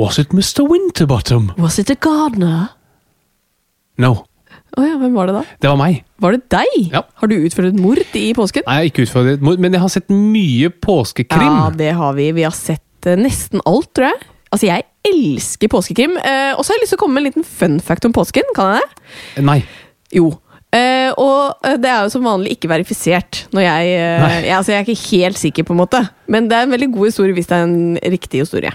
Was it Mr. Winterbottom? Was it a gardener? No, Å ja, hvem var det da? det var meg. Var det deg? Ja. Har du utført et mord i påsken? Nei, jeg har ikke utfordret mord, men jeg har sett mye påskekrim. Ja, det har vi. Vi har sett eh, nesten alt, tror jeg. Altså, jeg elsker påskekrim. Eh, og så har jeg lyst til å komme med en liten fun fact om påsken. Kan jeg det? Nei. Jo. Eh, og eh, det er jo som vanlig ikke verifisert. Når jeg, eh, Nei. jeg, altså, jeg er ikke helt sikker, på en måte. Men det er en veldig god historie hvis det er en riktig historie.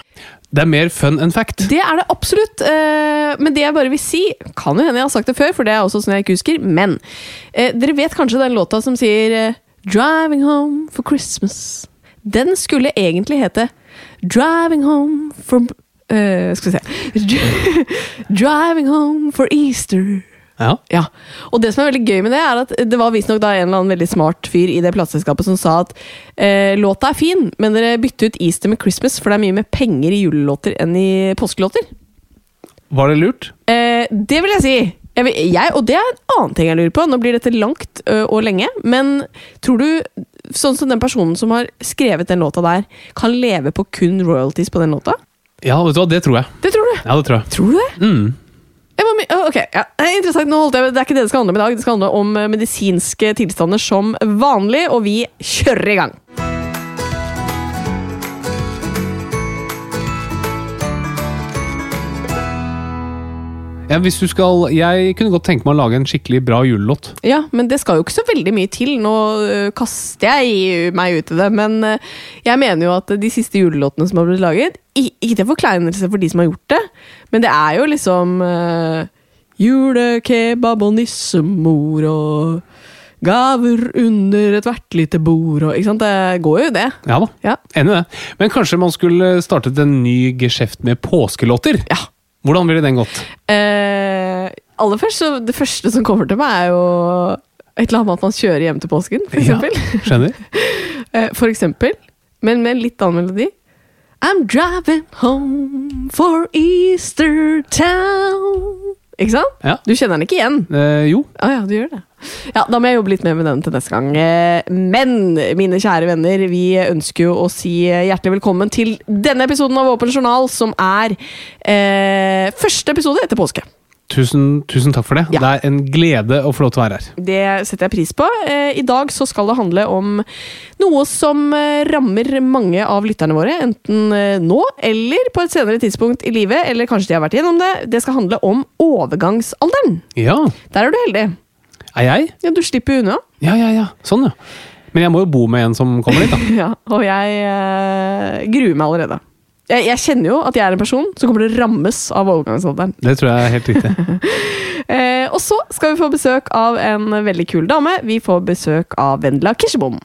Det er mer fun enn fact. Det er det absolutt. eh, men det jeg bare vil si Kan jo hende jeg har sagt det før, for det er også sånn jeg ikke husker. Men eh, dere vet kanskje den låta som sier eh, 'Driving home for Christmas'. Den skulle egentlig hete 'Driving home for uh, Skal vi se 'Driving home for Easter'. Ja. Ja, og det som er veldig gøy med det, er at det var visstnok da en eller annen veldig smart fyr i det plateselskapet som sa at eh, låta er fin, men dere bytter ut Easter med Christmas, for det er mye mer penger i julelåter enn i påskelåter. Var det lurt? Eh, det vil jeg si. Jeg, vil- jeg, og det er en annen ting jeg lurer på. Nå blir dette langt ø, og lenge, men tror du, sånn som den personen som har skrevet den låta der, kan leve på kun royalties på den låta? Ja, vet du hva, det tror jeg. Det tror du? Ja, det tror jeg. Tror du det? Mm. Ok, ja. Eh, Interessant, nå holdt jeg, Det er ikke det det skal handle om i dag. Det skal handle om eh, medisinske tilstander som vanlig, og vi kjører i gang. Ja, hvis du skal, jeg kunne godt tenke meg å lage en skikkelig bra julelåt. Ja, men det skal jo ikke så veldig mye til. Nå ø, kaster jeg meg ut i det, men ø, jeg mener jo at de siste julelåtene som har blitt laget Ikke til forkleinelse for de som har gjort det, men det er jo liksom uh, Julekebab og nissemor og gaver under ethvert lite bord og Ikke sant? Det går jo, det. Ja da, Ja. enig i det. Men kanskje man skulle startet en ny geskjeft med påskelåter? ja. Hvordan ville den gått? Eh, aller først, så Det første som kommer til meg, er jo et eller annet med at man kjører hjem til påsken, for eksempel. Ja. Skjønner? Eh, For eksempel, men med en litt annen melodi. I'm driving home for Easter town. Ikke sant? Ja. Du kjenner den ikke igjen? Eh, jo. Ah, ja, du gjør det. Ja, Da må jeg jobbe litt mer med den til neste gang. Eh, Men mine kjære venner, vi ønsker jo å si hjertelig velkommen til denne episoden av Åpen journal, som er eh, første episode etter påske. Tusen, tusen takk for det. Ja. Det er en glede å få lov til å være her. Det setter jeg pris på. Eh, I dag så skal det handle om noe som eh, rammer mange av lytterne våre, enten eh, nå eller på et senere tidspunkt i livet, eller kanskje de har vært gjennom det. Det skal handle om overgangsalderen. Ja. Der er du heldig. Er jeg? Ja, Du slipper unna. Ja, ja, ja. Sånn, ja. Men jeg må jo bo med en som kommer dit, da. Ja, og jeg eh, gruer meg allerede. Jeg, jeg kjenner jo at jeg er en person som kommer til å rammes av overgangsalderen. Det tror jeg er helt riktig. Eh, og så skal vi få besøk av en veldig kul dame. Vi får besøk av Vendela Kirsebom.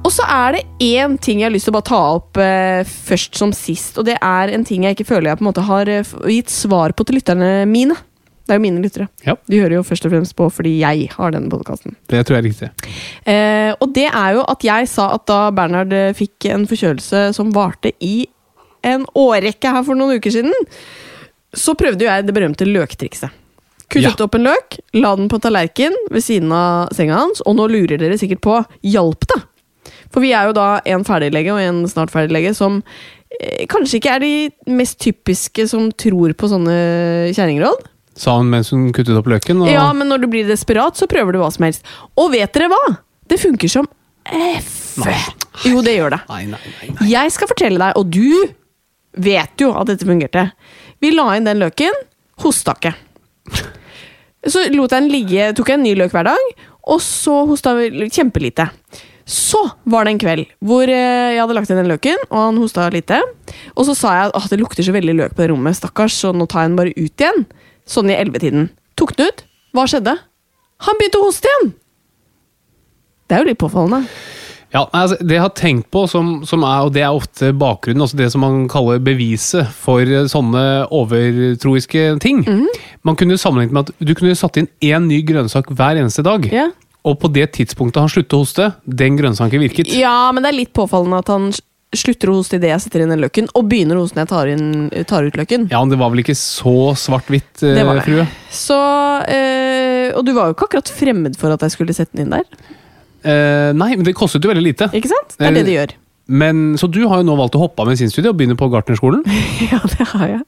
Og så er det én ting jeg har lyst til å bare ta opp eh, først som sist. Og det er en ting jeg ikke føler jeg på en måte har eh, gitt svar på til lytterne mine. Det er jo mine lyttere. Ja. De hører jo først og fremst på fordi jeg har denne podkasten. Det tror jeg er riktig. Eh, og det er jo at jeg sa at da Bernhard eh, fikk en forkjølelse som varte i en årrekke her for noen uker siden, så prøvde jo jeg det berømte løktrikset. Kuttet Ja. opp en løk, la den på tallerken ved siden av senga hans, og nå lurer dere sikkert på hjalp det? For vi er jo da en ferdiglege og en snart ferdiglege som eh, kanskje ikke er de mest typiske som tror på sånne kjerringråd. Sa hun mens hun kuttet opp løken. Og... Ja, men når du blir desperat, så prøver du hva som helst. Og vet dere hva? Det funker som F. Jo, det gjør det. Nei, nei, nei, nei. Jeg skal fortelle deg, og du vet jo at dette fungerte. Vi la inn den løken, hosta ikke. Så lot jeg den ligge, tok jeg en ny løk hver dag, og så hosta vi kjempelite. Så var det en kveld hvor eh, jeg hadde lagt inn den løken, og han hosta lite. Og så sa jeg at det lukter så veldig løk på det rommet, stakkars, så nå tar jeg den bare ut igjen. Sånn i ellevetiden. Tok den ut. Hva skjedde? Han begynte å hoste igjen! Det er jo litt påfallende. Ja, altså, Det jeg har tenkt på, som, som er, og det er ofte bakgrunnen, altså det som man kaller beviset for eh, sånne overtroiske ting mm. Man kunne sammenlignet med at du kunne satt inn én ny grønnsak hver eneste dag. Yeah. Og på det tidspunktet han sluttet å hoste, den grønnsaken virket. Ja, men det er litt påfallende at han slutter å hoste idet jeg setter inn den løkken, og begynner å hoste når jeg tar, inn, tar ut løkken. Ja, men det var vel ikke så svart-hvitt, eh, Det var det. frue? Så, eh, og du var jo ikke akkurat fremmed for at jeg skulle sette den inn der. Eh, nei, men det kostet jo veldig lite. Ikke sant? Det er det de gjør. Men, så du har jo nå valgt å hoppe av medisinstudiet og begynne på gartnerskolen? Ja, det har jeg.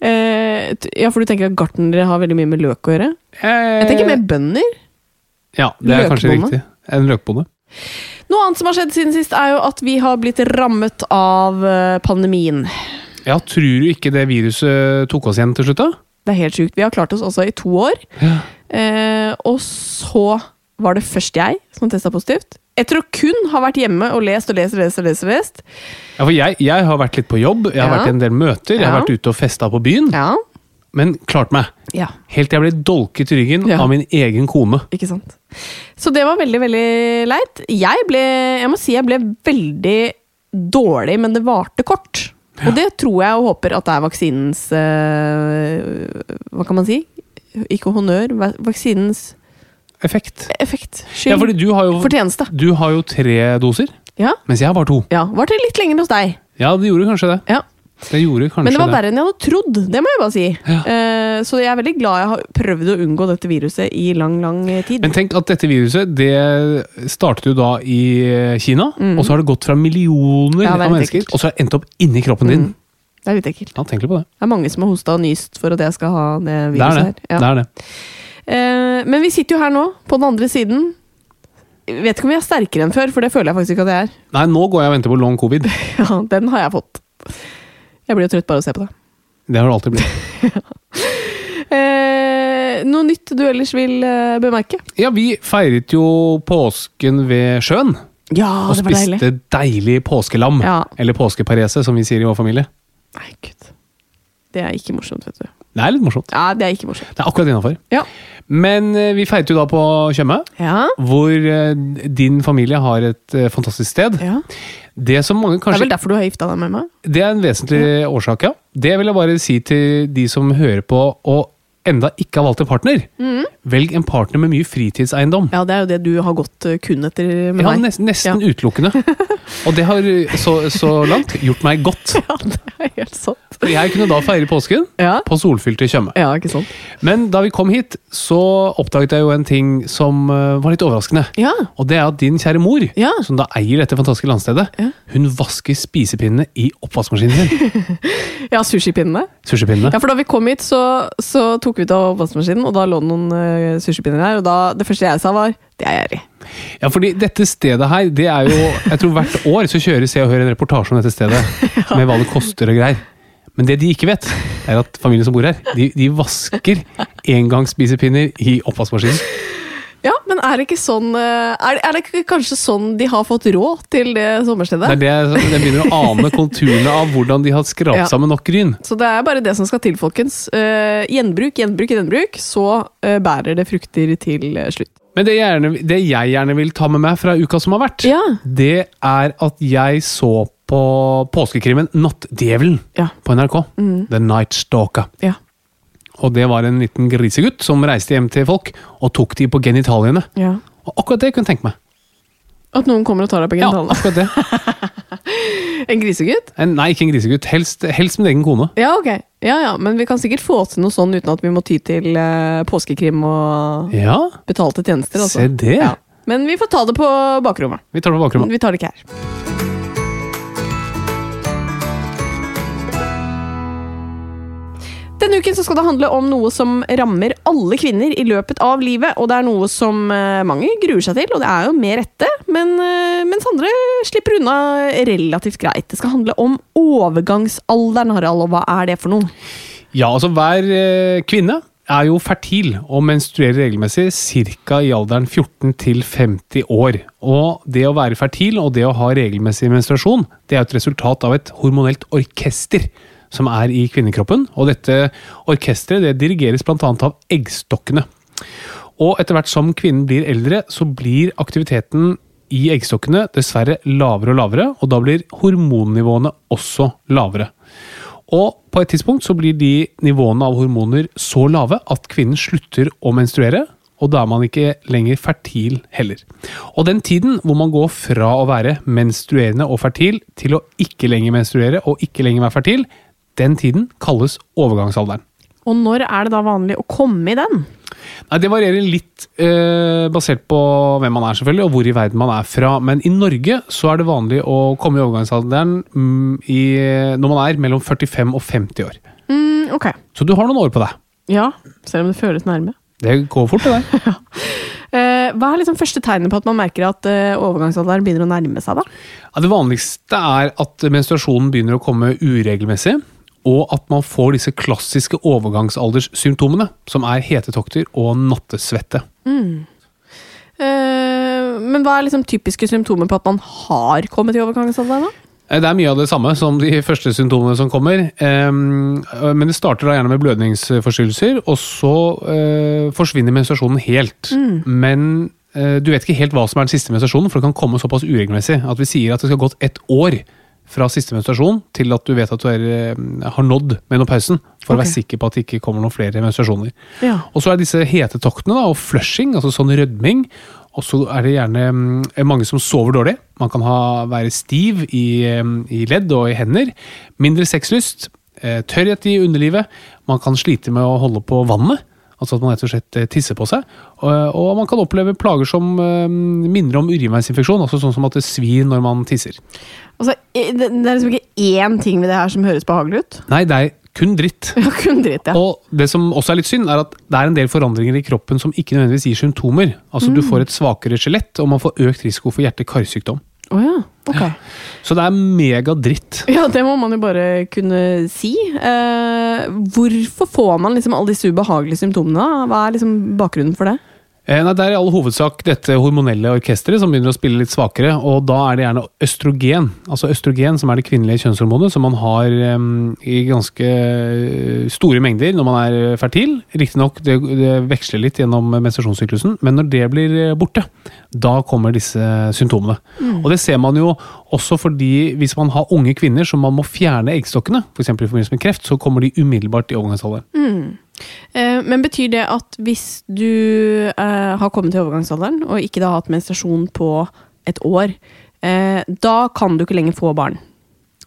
Eh, t- ja, for du tenker at gartnere har veldig mye med løk å gjøre? Jeg tenker mer bønder. Ja, det er kanskje løkbonde. riktig. En løkbonde. Noe annet som har skjedd siden sist, er jo at vi har blitt rammet av eh, pandemien. Ja, tror du ikke det viruset tok oss igjen til slutt, da? Det er helt sjukt. Vi har klart oss altså i to år. Ja. Eh, og så var det først jeg som testa positivt. Etter å kun ha vært hjemme og lest og lest og lest. og lest, og lest. Ja, for jeg, jeg har vært litt på jobb, jeg har Ja. vært i en del møter, jeg har vært ute og festa på byen. Ja, Men klart meg. ja, Helt til jeg ble dolket i ryggen av min egen kone. ikke sant. Så det var veldig, veldig leit. Jeg ble, jeg må si jeg ble veldig dårlig, men det varte kort. Og det tror jeg og håper at det er vaksinens eh, Hva kan man si? Ikke honnør. Vaksinens Effekt. effekt. Ja, fordi du har jo, Fortjeneste. du har jo tre doser, Ja, mens jeg har bare to. ja. Varte litt lenger hos deg. Ja, det gjorde kanskje det. Ja. Det gjorde kanskje Men det var det. verre enn jeg hadde trodd. Det må jeg bare si. Ja. Uh, så jeg er veldig glad jeg har prøvd å unngå dette viruset i lang, lang tid. Men tenk at dette viruset det startet jo da i Kina, og så har det gått fra millioner Mm. Ja, av mennesker, ekkelt. og så har det endt opp inni kroppen din. Mm. Det er litt ekkelt. Ja, tenk litt på det. Det er mange som har hosta og nyst for at jeg skal ha det Det viruset det. her. Ja. det, er det. Uh, men vi sitter jo her nå, på den andre siden. Jeg vet ikke om vi er sterkere enn før, for det føler jeg faktisk ikke at jeg er. Nei, nå går jeg og venter på long covid. Ja, Den har jeg fått. Jeg blir jo trøtt bare av å se på det. Det har du alltid blitt. Eh, noe nytt du ellers vil eh, bemerke? Ja, vi feiret jo påsken ved sjøen. Ja, Og spiste deilig påskelam. Ja. Eller påskeparese, som vi sier i vår familie. Nei, gud. Det er ikke morsomt, vet du. Det er litt morsomt. Ja, det er ikke morsomt. Det er akkurat innafor. Ja. Men eh, vi feiret jo da på Tjøme, Ja. hvor eh, din familie har et eh, fantastisk sted. ja. Det som mange Det er vel derfor du har gifta deg med meg? Det er en vesentlig årsak, ja. Det vil jeg bare si til de som hører på og enda ikke har valgt en partner. Velg en partner med mye fritidseiendom. Ja, det er jo det du har gått kun etter med Ja, meg. nesten, nesten utelukkende. Og det har så, så langt gjort meg godt. Ja, det er helt sant. For jeg kunne da feire påsken Ja. på solfylte Tjøme. ja, ikke sant? Men da vi kom hit, så oppdaget jeg jo en ting som eh, var litt overraskende. Ja. Og det er at din kjære mor, Ja. som da eier dette fantastiske landstedet, Ja. hun vasker spisepinnene i oppvaskmaskinen sin. Ja, sushipinnene. Sushipinnene. Ja, for da vi kom hit, så, så tok vi ut av oppvaskmaskinen, og da lå det noen uh, sushipinner der. Og da, det første jeg sa, var det er gjerrig. Ja, fordi dette stedet her, det er jo Jeg tror hvert år så kjører Se og Hør en reportasje om dette stedet. Med hva det koster og greier. Men det de ikke vet, er at familien som bor her, de, de vasker engangsspisepinner i oppvaskmaskinen. Ja, men er det ikke sånn er det, er det kanskje sånn de har fått råd til det sommerstedet? Det er det jeg begynner å ane konturene av hvordan de har skrapt Ja. sammen nok gryn. Så det er bare det som skal til, folkens. Uh, gjenbruk, gjenbruk, gjenbruk. Så uh, bærer det frukter til eh, slutt. Men det gjerne, det jeg gjerne vil ta med meg fra uka som har vært, Ja. det er at jeg så på påskekrimmen Nattdjevelen Ja. på NRK. The Night Stalker. Ja. Og det var en liten grisegutt som reiste hjem til folk og tok de på genitaliene. ja. Og akkurat det kunne jeg tenke meg. At noen kommer og tar deg på genitaliene? Ja, akkurat det. En grisegutt? En, nei, ikke en grisegutt. Helst, helst min egen kone. Ja, ok. Ja, ja, men vi kan sikkert få til noe sånn uten at vi må ty til eh, påskekrim og Ja, betalte tjenester. Altså. se det. Ja. Men vi får ta det på bakrommet. Vi tar det på bakrommet. Vi tar det ikke her. Denne uken skal det handle om noe som rammer alle kvinner i løpet av livet. Og det er noe som eh, mange gruer seg til, og det er jo med rette. Men, eh, mens andre slipper unna relativt greit. Det skal handle om overgangsalderen, Harald. Og hva er det for noe? Ja, altså hver eh, kvinne er jo fertil og menstruerer regelmessig ca. i alderen 14 til 50 år. Og det å være fertil og det å ha regelmessig menstruasjon, det er et resultat av et hormonelt orkester som er i kvinnekroppen. Og dette orkesteret det dirigeres bl.a. av eggstokkene. Og etter hvert som kvinnen blir eldre, så blir aktiviteten i eggstokkene dessverre lavere og lavere, og da blir hormonnivåene også lavere. Og på et tidspunkt så blir de nivåene av hormoner så lave at kvinnen slutter å menstruere, og da er man ikke lenger fertil heller. Og den tiden hvor man går fra å være menstruerende og fertil til å ikke lenger menstruere og ikke lenger være fertil, den tiden kalles overgangsalderen. Og når er det da vanlig å komme i den? Nei, Det varierer litt eh, basert på hvem man er selvfølgelig, og hvor i verden man er fra. Men i Norge så er det vanlig å komme i overgangsalderen mm, i, når man er mellom 45 og 50 år. Mm, ok. Så du har noen år på deg. Ja, selv om det føles nærme. Det går fort, det der. Eh, hva er liksom første tegnet på at man merker at eh, overgangsalderen begynner å nærme seg? da? Ja, det vanligste er at menstruasjonen begynner å komme uregelmessig. Og at man får disse klassiske overgangsalderssymptomene, som er hetetokter og nattesvette. Eh, men hva er liksom typiske symptomer på at man har kommet i overgangsalderen? da? Eh, Det er mye av det samme som de første symptomene som kommer. ehm, Men det starter da gjerne med blødningsforstyrrelser, og så eh, forsvinner menstruasjonen helt. Men eh, du vet ikke helt hva som er den siste menstruasjonen, for det kan komme såpass uregelmessig at vi sier at det skal ha gått ett år fra siste menstruasjon til at du vet at du er, eh, har nådd menopausen, for å være sikker på at det ikke kommer noen flere menstruasjoner. Ja. Og så er disse hetetoktene da, og flushing, altså sånn rødming. Og så er det gjerne er mange som sover dårlig. Man kan ha, være stiv i, mm, i ledd og i hender. Mindre sexlyst. eh, Tørrhet i underlivet. Man kan slite med å holde på vannet. Altså at man rett og slett eh, tisser på seg. Og, og man kan oppleve plager som eh, minner om urinveisinfeksjon. Altså sånn som at det svir når man tisser. Altså, eh, det, er liksom ikke én ting ved det her som høres behagelig ut. Nei, det er kun dritt. Ja, kun dritt, ja. Og det som også er litt synd, er at det er en del forandringer i kroppen som ikke nødvendigvis gir symptomer. Altså Du får et svakere skjelett, og man får økt risiko for hjerte-karsykdom. Å ja, ok. Så det er megadritt. Ja, det må man jo bare kunne si. Eh, hvorfor får man liksom alle disse ubehagelige symptomene? Hva er liksom bakgrunnen for det? Eh, Nei, Det er i all hovedsak dette hormonelle orkesteret som begynner å spille litt svakere, og da er det gjerne østrogen, altså østrogen som er det kvinnelige kjønnshormonet, som man har um, i ganske eh, store mengder når man er eh, fertil. Riktignok, det, det veksler litt gjennom menstruasjonssyklusen, men når det blir borte, da kommer disse symptomene. Og det ser man jo også fordi hvis man har unge kvinner som man må fjerne eggstokkene, f.eks. i forbindelse med kreft, så kommer de umiddelbart i overgangsalderen. Eh, men betyr det at hvis du eh, har kommet til overgangsalderen, og ikke da har hatt menstruasjon på et år, eh, da kan du ikke lenger få barn?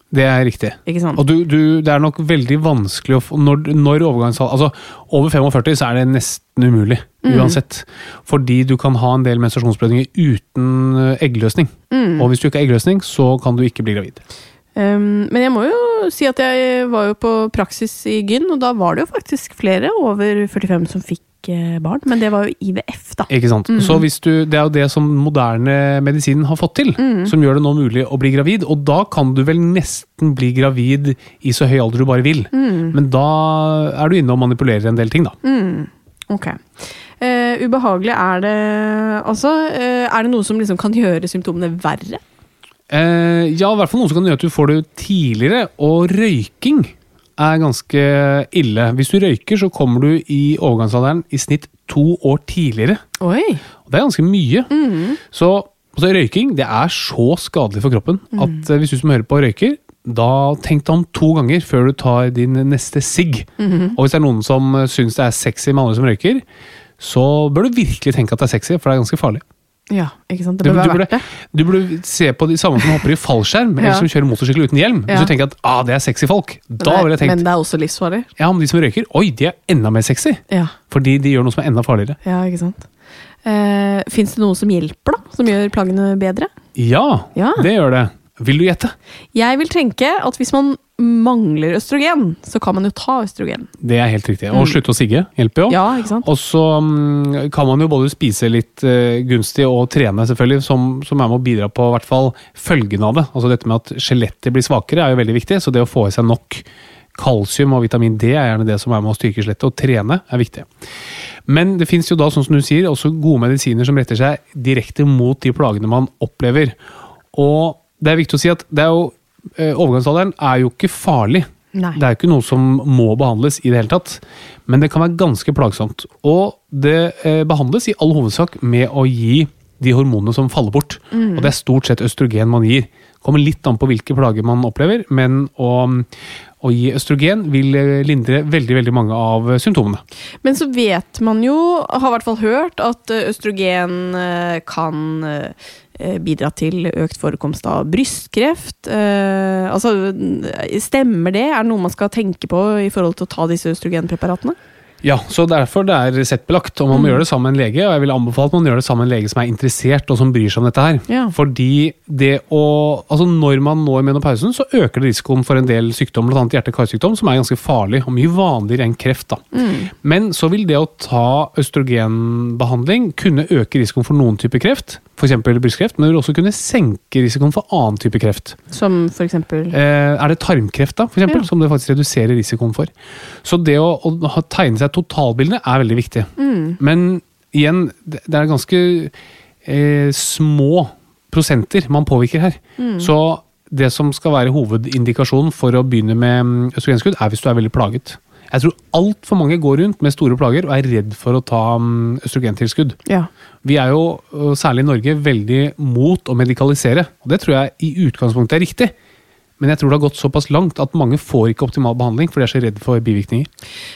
Det er riktig. Og du, du, det er nok veldig vanskelig å få Når, når overgangsalderen Altså, over 45 så er det nesten umulig, uansett. Fordi du kan ha en del menstruasjonsblødninger uten eggløsning. eggløsning. Og hvis du ikke har eggløsning, så kan du ikke bli gravid. Um, men jeg må jo si at jeg var jo på praksis i gyn, og da var det jo faktisk flere over 45 som fikk eh, barn. Men det var jo IVF, da. Ikke sant? Så hvis du, Det er jo det som moderne medisinen har fått til, som gjør det nå mulig å bli gravid. Og da kan du vel nesten bli gravid i så høy alder du bare vil. Men da er du inne og manipulerer en del ting, da. Ok. Uh, ubehagelig er det altså. Uh, er det noe som liksom kan gjøre symptomene verre? Eh, ja, i hvert fall noe som kan gjøre at du får det tidligere. Og røyking er ganske ille. Hvis du røyker, så kommer du i overgangsalderen i snitt to år tidligere. Oi! Og det er ganske mye. Så altså, røyking det er så skadelig for kroppen at eh, hvis du som hører på røyker, da tenk deg om to ganger før du tar din neste sigg. Og hvis det er noen som eh, syns det er sexy med andre som røyker, så bør du virkelig tenke at det er sexy, for det er ganske farlig. Ja, ikke sant. Det Du, bør du, være verdt det. du burde se på de samme som hopper i fallskjerm, eller Ja. som kjører motorsykkel uten hjelm. Hvis du tenker at ah, det er sexy folk, da ville jeg tenkt Men det er også livsfarlig. ja, men de som røyker, oi, de er enda mer sexy. Ja, Fordi de gjør noe som er enda farligere. ja ikke sant. Eh, Fins det noe som hjelper, da? Som gjør plaggene bedre? Ja, Ja. det gjør det. Vil du gjette? Jeg vil tenke at hvis man mangler østrogen, så kan man jo ta østrogen. Det er helt riktig. Og slutte å sigge hjelper jo. Mm. Ja, ikke sant? Og så mm, kan man jo både spise litt eh, gunstig og trene, selvfølgelig, som, som er med å bidra på i hvert fall følgene av det. Altså dette med at skjelettet blir svakere er jo veldig viktig, så det å få i seg nok kalsium og vitamin D er gjerne det som er med å styrke skjelettet, og trene er viktig. Men det fins jo da, sånn som du sier, også gode medisiner som retter seg direkte mot de plagene man opplever. Og det er viktig å si at det er jo, overgangsalderen er jo ikke farlig. Nei. Det er jo ikke noe som må behandles i det hele tatt, men det kan være ganske plagsomt. Og det eh, behandles i all hovedsak med å gi de hormonene som faller bort. Og det er stort sett østrogen man gir. Kommer litt an på hvilke plager man opplever, men å, å gi østrogen vil eh, lindre veldig veldig mange av eh, symptomene. Men så vet man jo, har i hvert fall hørt, at eh, østrogen kan bidra til økt forekomst av brystkreft. Altså, stemmer det? Er det noe man skal tenke på i forhold til å ta disse østrogenpreparatene? Ja, så derfor det er reseptbelagt, og man må gjøre det sammen med en lege. Og jeg vil anbefale at man gjør det sammen med en lege som er interessert og som bryr seg om dette her. Ja. Fordi det å Altså når man når menopausen, så øker det risikoen for en del sykdom, bl.a. hjerte-karsykdom, som er ganske farlig og mye vanligere enn kreft. da. Men så vil det å ta østrogenbehandling kunne øke risikoen for noen typer kreft, f.eks. brystkreft, men det vil også kunne senke risikoen for annen type kreft. Som for Eh, er det tarmkreft, da, for eksempel, Ja. som det faktisk reduserer risikoen for. Så det å, å tegne seg totalbildene er veldig viktig. Men igjen, det er ganske eh, små prosenter man påvirker her. Så det som skal være hovedindikasjonen for å begynne med mm, østrogenskudd, er hvis du er veldig plaget. Jeg tror altfor mange går rundt med store plager og er redd for å ta mm, østrogentilskudd. Ja. Vi er jo, særlig i Norge, veldig mot å medikalisere. Og det tror jeg i utgangspunktet er riktig. Men jeg tror det har gått såpass langt at mange får ikke optimal behandling, for de er så redd for bivirkninger.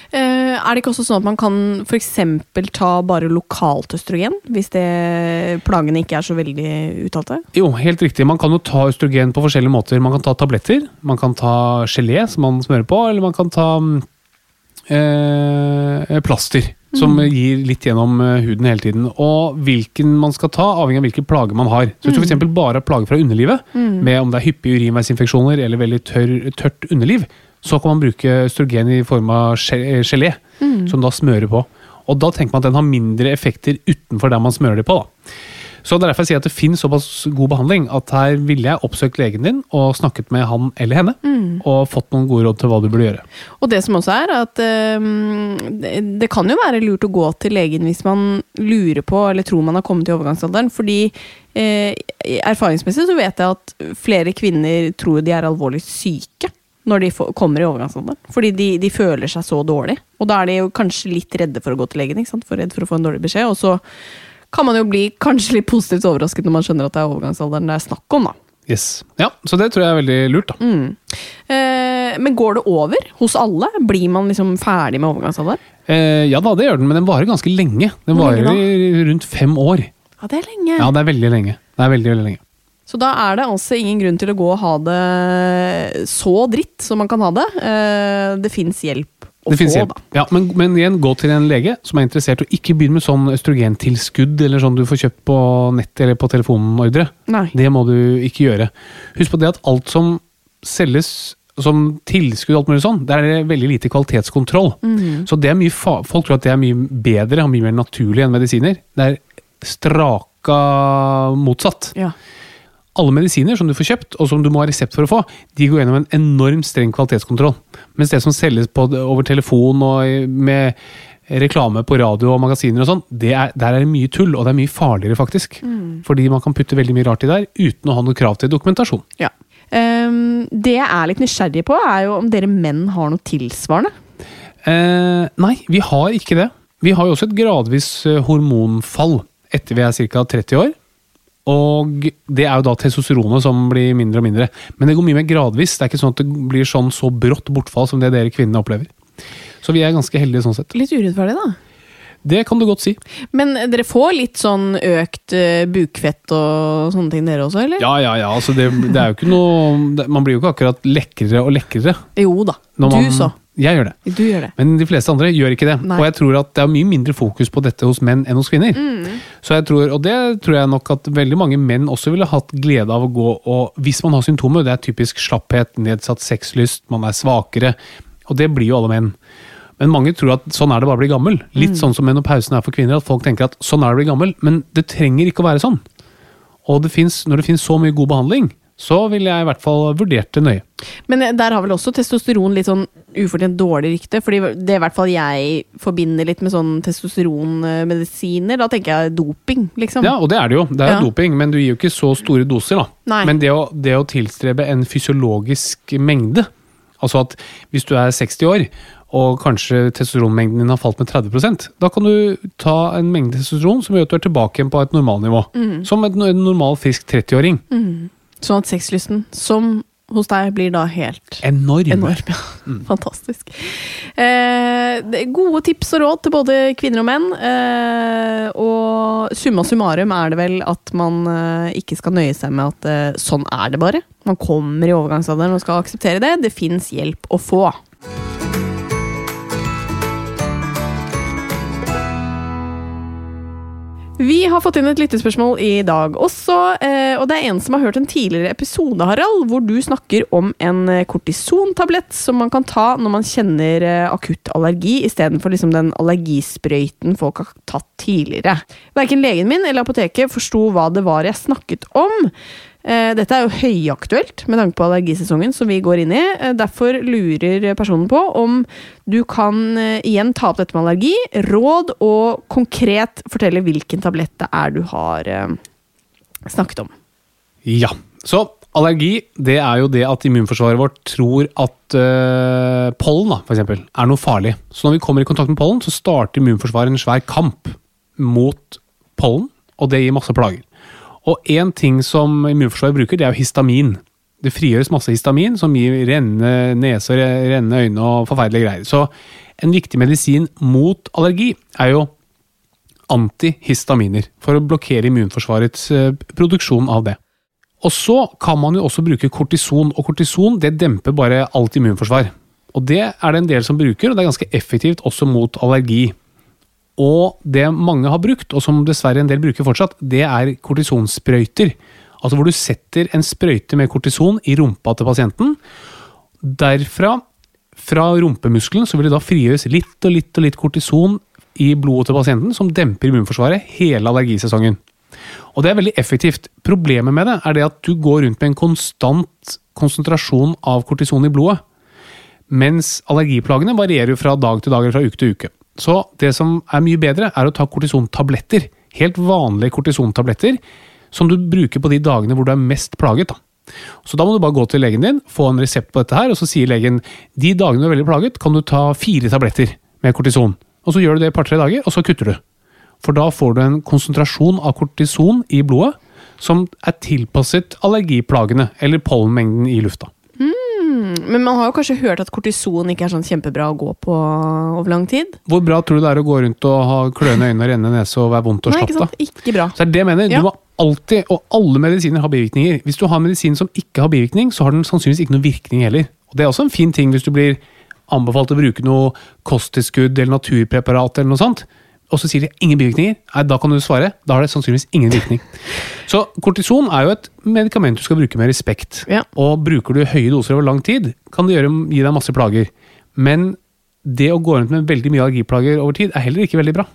Eh, er det ikke også sånn at man kan f.eks. ta bare lokalt østrogen? Hvis det, plagene ikke er så veldig uttalte? Jo, helt riktig. Man kan jo ta østrogen på forskjellige måter. Man kan ta tabletter, man kan ta gelé som man smører på, eller man kan ta mm, eh, plaster. Som gir litt gjennom eh, huden hele tiden. Og hvilken man skal ta, avhengig av hvilke plager man har. Så Hvis du f.eks. bare har plager fra underlivet, med om det er hyppige urinveisinfeksjoner eller veldig tørr, tørt underliv, så kan man bruke østrogen i form av gelé, gelé, som da smører på. Og da tenker man at den har mindre effekter utenfor der man smører det på. da. Så det er derfor jeg sier at det finnes såpass god behandling at her ville jeg oppsøkt legen din og snakket med han eller henne, og fått noen gode råd til hva du burde gjøre. Og det som også er, at um, det, det kan jo være lurt å gå til legen hvis man lurer på eller tror man har kommet i overgangsalderen. Fordi eh, erfaringsmessig så vet jeg at flere kvinner tror de er alvorlig syke når de kommer i overgangsalderen. Fordi de, de føler seg så dårlig. Og da er de jo kanskje litt redde for å gå til legen. ikke sant? For redd for å få en dårlig beskjed. Og så kan man jo bli kanskje litt positivt overrasket når man skjønner at det er overgangsalderen det er snakk om. da. Yes. Ja, Så det tror jeg er veldig lurt. da. Eh, men går det over hos alle? Blir man liksom ferdig med overgangsalder? Eh, ja da, det gjør den, men den varer ganske lenge. Den varer lenge rundt fem år. Ja, det er lenge. Ja, det er veldig lenge. Det er veldig, veldig lenge. Så da er det altså ingen grunn til å gå og ha det så dritt som man kan ha det. Eh, det fins hjelp Det finnes hjelp. Ja, men, men igjen, gå til en lege som er interessert, og ikke begynn med sånn østrogentilskudd eller sånn du får kjøpt på nett eller på telefonordre. Nei. Det må du ikke gjøre. Husk på det at alt som selges som tilskudd, og alt mulig sånn, der er det veldig lite kvalitetskontroll. Mm. Så det er mye Folk tror at det er mye bedre og mye mer naturlig enn medisiner. Det er straka motsatt. Ja. Alle medisiner som du får kjøpt, og som du må ha resept for å få, de går gjennom en enormt streng kvalitetskontroll. Mens det som selges på, over telefon og med reklame på radio og magasiner og sånn, er, der er det mye tull, og det er mye farligere, faktisk. Fordi man kan putte veldig mye rart i der uten å ha noe krav til dokumentasjon. ja. Um, det jeg er litt nysgjerrig på, er jo om dere menn har noe tilsvarende. Uh, nei, vi har ikke det. Vi har jo også et gradvis eh, hormonfall etter vi er ca. 30 år. Og det er jo da testosteronet som blir mindre og mindre. Men det går mye mer gradvis. Det er ikke sånn at det blir sånn så brått bortfall som det dere kvinnene opplever. Så vi er ganske heldige sånn sett. Litt urettferdig, da. Det kan du godt si. Men dere får litt sånn økt eh, bukfett og sånne ting dere også, eller? Ja, ja, ja. Altså det, det er jo ikke noe Man blir jo ikke akkurat lekrere og lekrere. Jo da. når Du så. Jeg gjør det. Du gjør det. Men de fleste andre gjør ikke det. Nei. Og jeg tror at det er mye mindre fokus på dette hos menn enn hos kvinner. Mm. Så jeg tror, Og det tror jeg nok at veldig mange menn også ville hatt glede av å gå og Hvis man har symptomer, det er typisk slapphet, nedsatt sexlyst, man er svakere. Og det blir jo alle menn. Men mange tror at sånn er det bare å bli gammel. Litt sånn som menopausen er for kvinner, at folk tenker at sånn er det å bli gammel. Men det trenger ikke å være sånn. Og det finnes, når det finnes så mye god behandling, så ville jeg i hvert fall vurdert det nøye. Men eh, der har vel også testosteron litt sånn ufortjent dårlig rykte. Fordi det er i hvert fall jeg forbinder litt med sånn testosteronmedisiner. Da tenker jeg doping, liksom. Ja, og det er det jo. Det er jo Ja. doping, men du gir jo ikke så store doser, da. Nei. Men det å, det å tilstrebe en fysiologisk mengde, altså at hvis du er 60 år, og kanskje testosteronmengden din har falt med 30% da kan du ta en mengde testosteron som gjør at du er tilbake igjen på et normalnivå. Mm. Som en, normal, frisk 30-åring. Sånn at sexlysten, som hos deg, blir da helt Enorm. enorm. Ja. Fantastisk. Eh, gode tips og råd til både kvinner og menn. Eh, og summa summarum er det vel at man eh, ikke skal nøye seg med at eh, sånn er det bare. Man kommer i overgangsalderen og skal akseptere det. Det fins hjelp å få. Vi har fått inn et lyttespørsmål i dag også, eh, og det er en som har hørt en tidligere episode, Harald, hvor du snakker om en eh, kortisontablett som man kan ta når man kjenner eh, akutt allergi, istedenfor liksom den allergisprøyten folk har tatt tidligere. Verken legen min eller apoteket forsto hva det var jeg snakket om. Eh, Dette er jo høyaktuelt med tanke på allergisesongen som vi går inn i. Eh, Derfor lurer personen på om du kan eh, igjen ta opp dette med allergi, råd og konkret fortelle hvilken tablett det er du har snakket om. Ja. Så allergi, det er jo det at immunforsvaret vårt tror at øh, pollen, da, for eksempel, er noe farlig. Så når vi kommer i kontakt med pollen, så starter immunforsvaret en svær kamp mot pollen, og det gir masse plager. Og én ting som immunforsvaret bruker, det er jo histamin. Det frigjøres masse histamin som gir rennende nese rennende øyne og forferdelige greier. Så en viktig medisin mot allergi er jo antihistaminer, for å blokkere immunforsvarets eh, produksjon av det. Og så kan man jo også bruke kortison, og kortison det demper bare alt immunforsvar. Og det er det en del som bruker, og det er ganske effektivt også mot allergi. Og det mange har brukt, og som dessverre en del bruker fortsatt, det er kortisonsprøyter. Altså hvor du setter en sprøyte med kortison i rumpa til pasienten. Derfra, fra rumpemuskelen, så vil det da frigjøres litt og litt og litt kortison i blodet til pasienten, som demper immunforsvaret hele allergisesongen. Og det er veldig effektivt. Problemet med det er det at du går rundt med en konstant konsentrasjon av kortison i blodet. Mens allergiplagene varierer fra dag til dag eller fra uke til uke. Så det som er mye bedre, er å ta kortisontabletter. Helt vanlige kortisontabletter som du bruker på de dagene hvor du er mest plaget. Da. Så da må du bare gå til legen din, få en resept på dette her, og så sier legen de dagene du er veldig plaget, kan du ta fire tabletter med kortison. Og så gjør du det et par-tre dager, og så kutter du. For da får du en konsentrasjon av kortison i blodet som er tilpasset allergiplagene eller pollenmengden i lufta. Men man har jo kanskje hørt at kortison ikke er sånn kjempebra å gå på over lang tid? Hvor bra tror du det er å gå rundt og ha kløende øyne, rennende nese og være vondt og Nei, ikke? Ikke bra. Så er det det jeg mener. Ja. Du må alltid, og alle medisiner har bivirkninger. Hvis du har medisin som ikke har bivirkning, så har den sannsynligvis ikke noen virkning heller. Og Det er også en fin ting hvis du blir anbefalt å bruke noe kosttilskudd eller naturpreparat eller noe sånt, og så sier de ingen bivirkninger. Nei, da kan du svare. Da har det sannsynligvis ingen virkning. Så kortison er jo et medikament du skal bruke med respekt. Ja. Og bruker du høye doser over lang tid, kan det gjøre, gi deg masse plager. Men det å gå rundt med veldig mye allergiplager over tid er heller ikke veldig bra.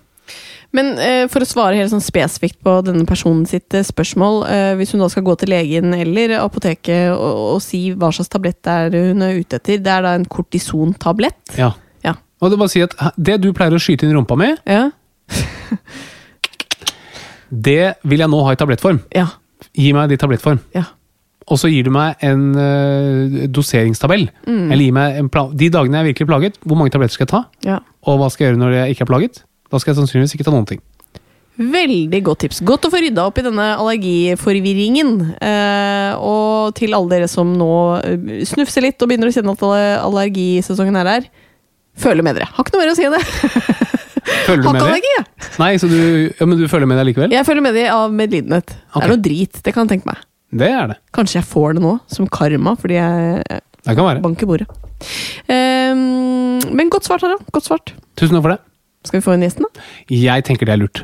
Men eh, for å svare helt sånn spesifikt på denne personen sitt eh, spørsmål, eh, hvis hun da skal gå til legen eller apoteket og, og si hva slags tablett det er hun er ute etter, det er da en kortisontablett? Ja. Ja. Og det, bare si at det du pleier å skyte inn i rumpa med, Ja. Det vil jeg nå ha i tablettform. Ja. Gi meg det i tablettform. ja. Og så gir du meg en eh, doseringstabell. Mm. Eller gi meg en plan. De dagene jeg er virkelig plaget, hvor mange tabletter skal jeg ta? ja. Og hva skal jeg gjøre når jeg ikke er plaget? Da skal jeg sannsynligvis ikke ta noen ting. Veldig godt tips. Godt å få rydda opp i denne allergiforvirringen. Eh, og til alle dere som nå eh, snufser litt og begynner å kjenne at allergisesongen er her, føler med dere. Har ikke noe mer å si enn det. Følger du Han med kan det? ikke, jeg. Nei, så du, ja, men du følger med det likevel? Jeg følger med de av medlidenhet. Det Ok. er noe drit, det kan jeg tenke meg. Det er det. Kanskje jeg får det nå, som karma, fordi jeg Det kan være. banker bordet. Ehm, men godt svart, Harald. Godt svart. Tusen takk for det. Skal vi få inn gjesten, da? Jeg tenker det er lurt.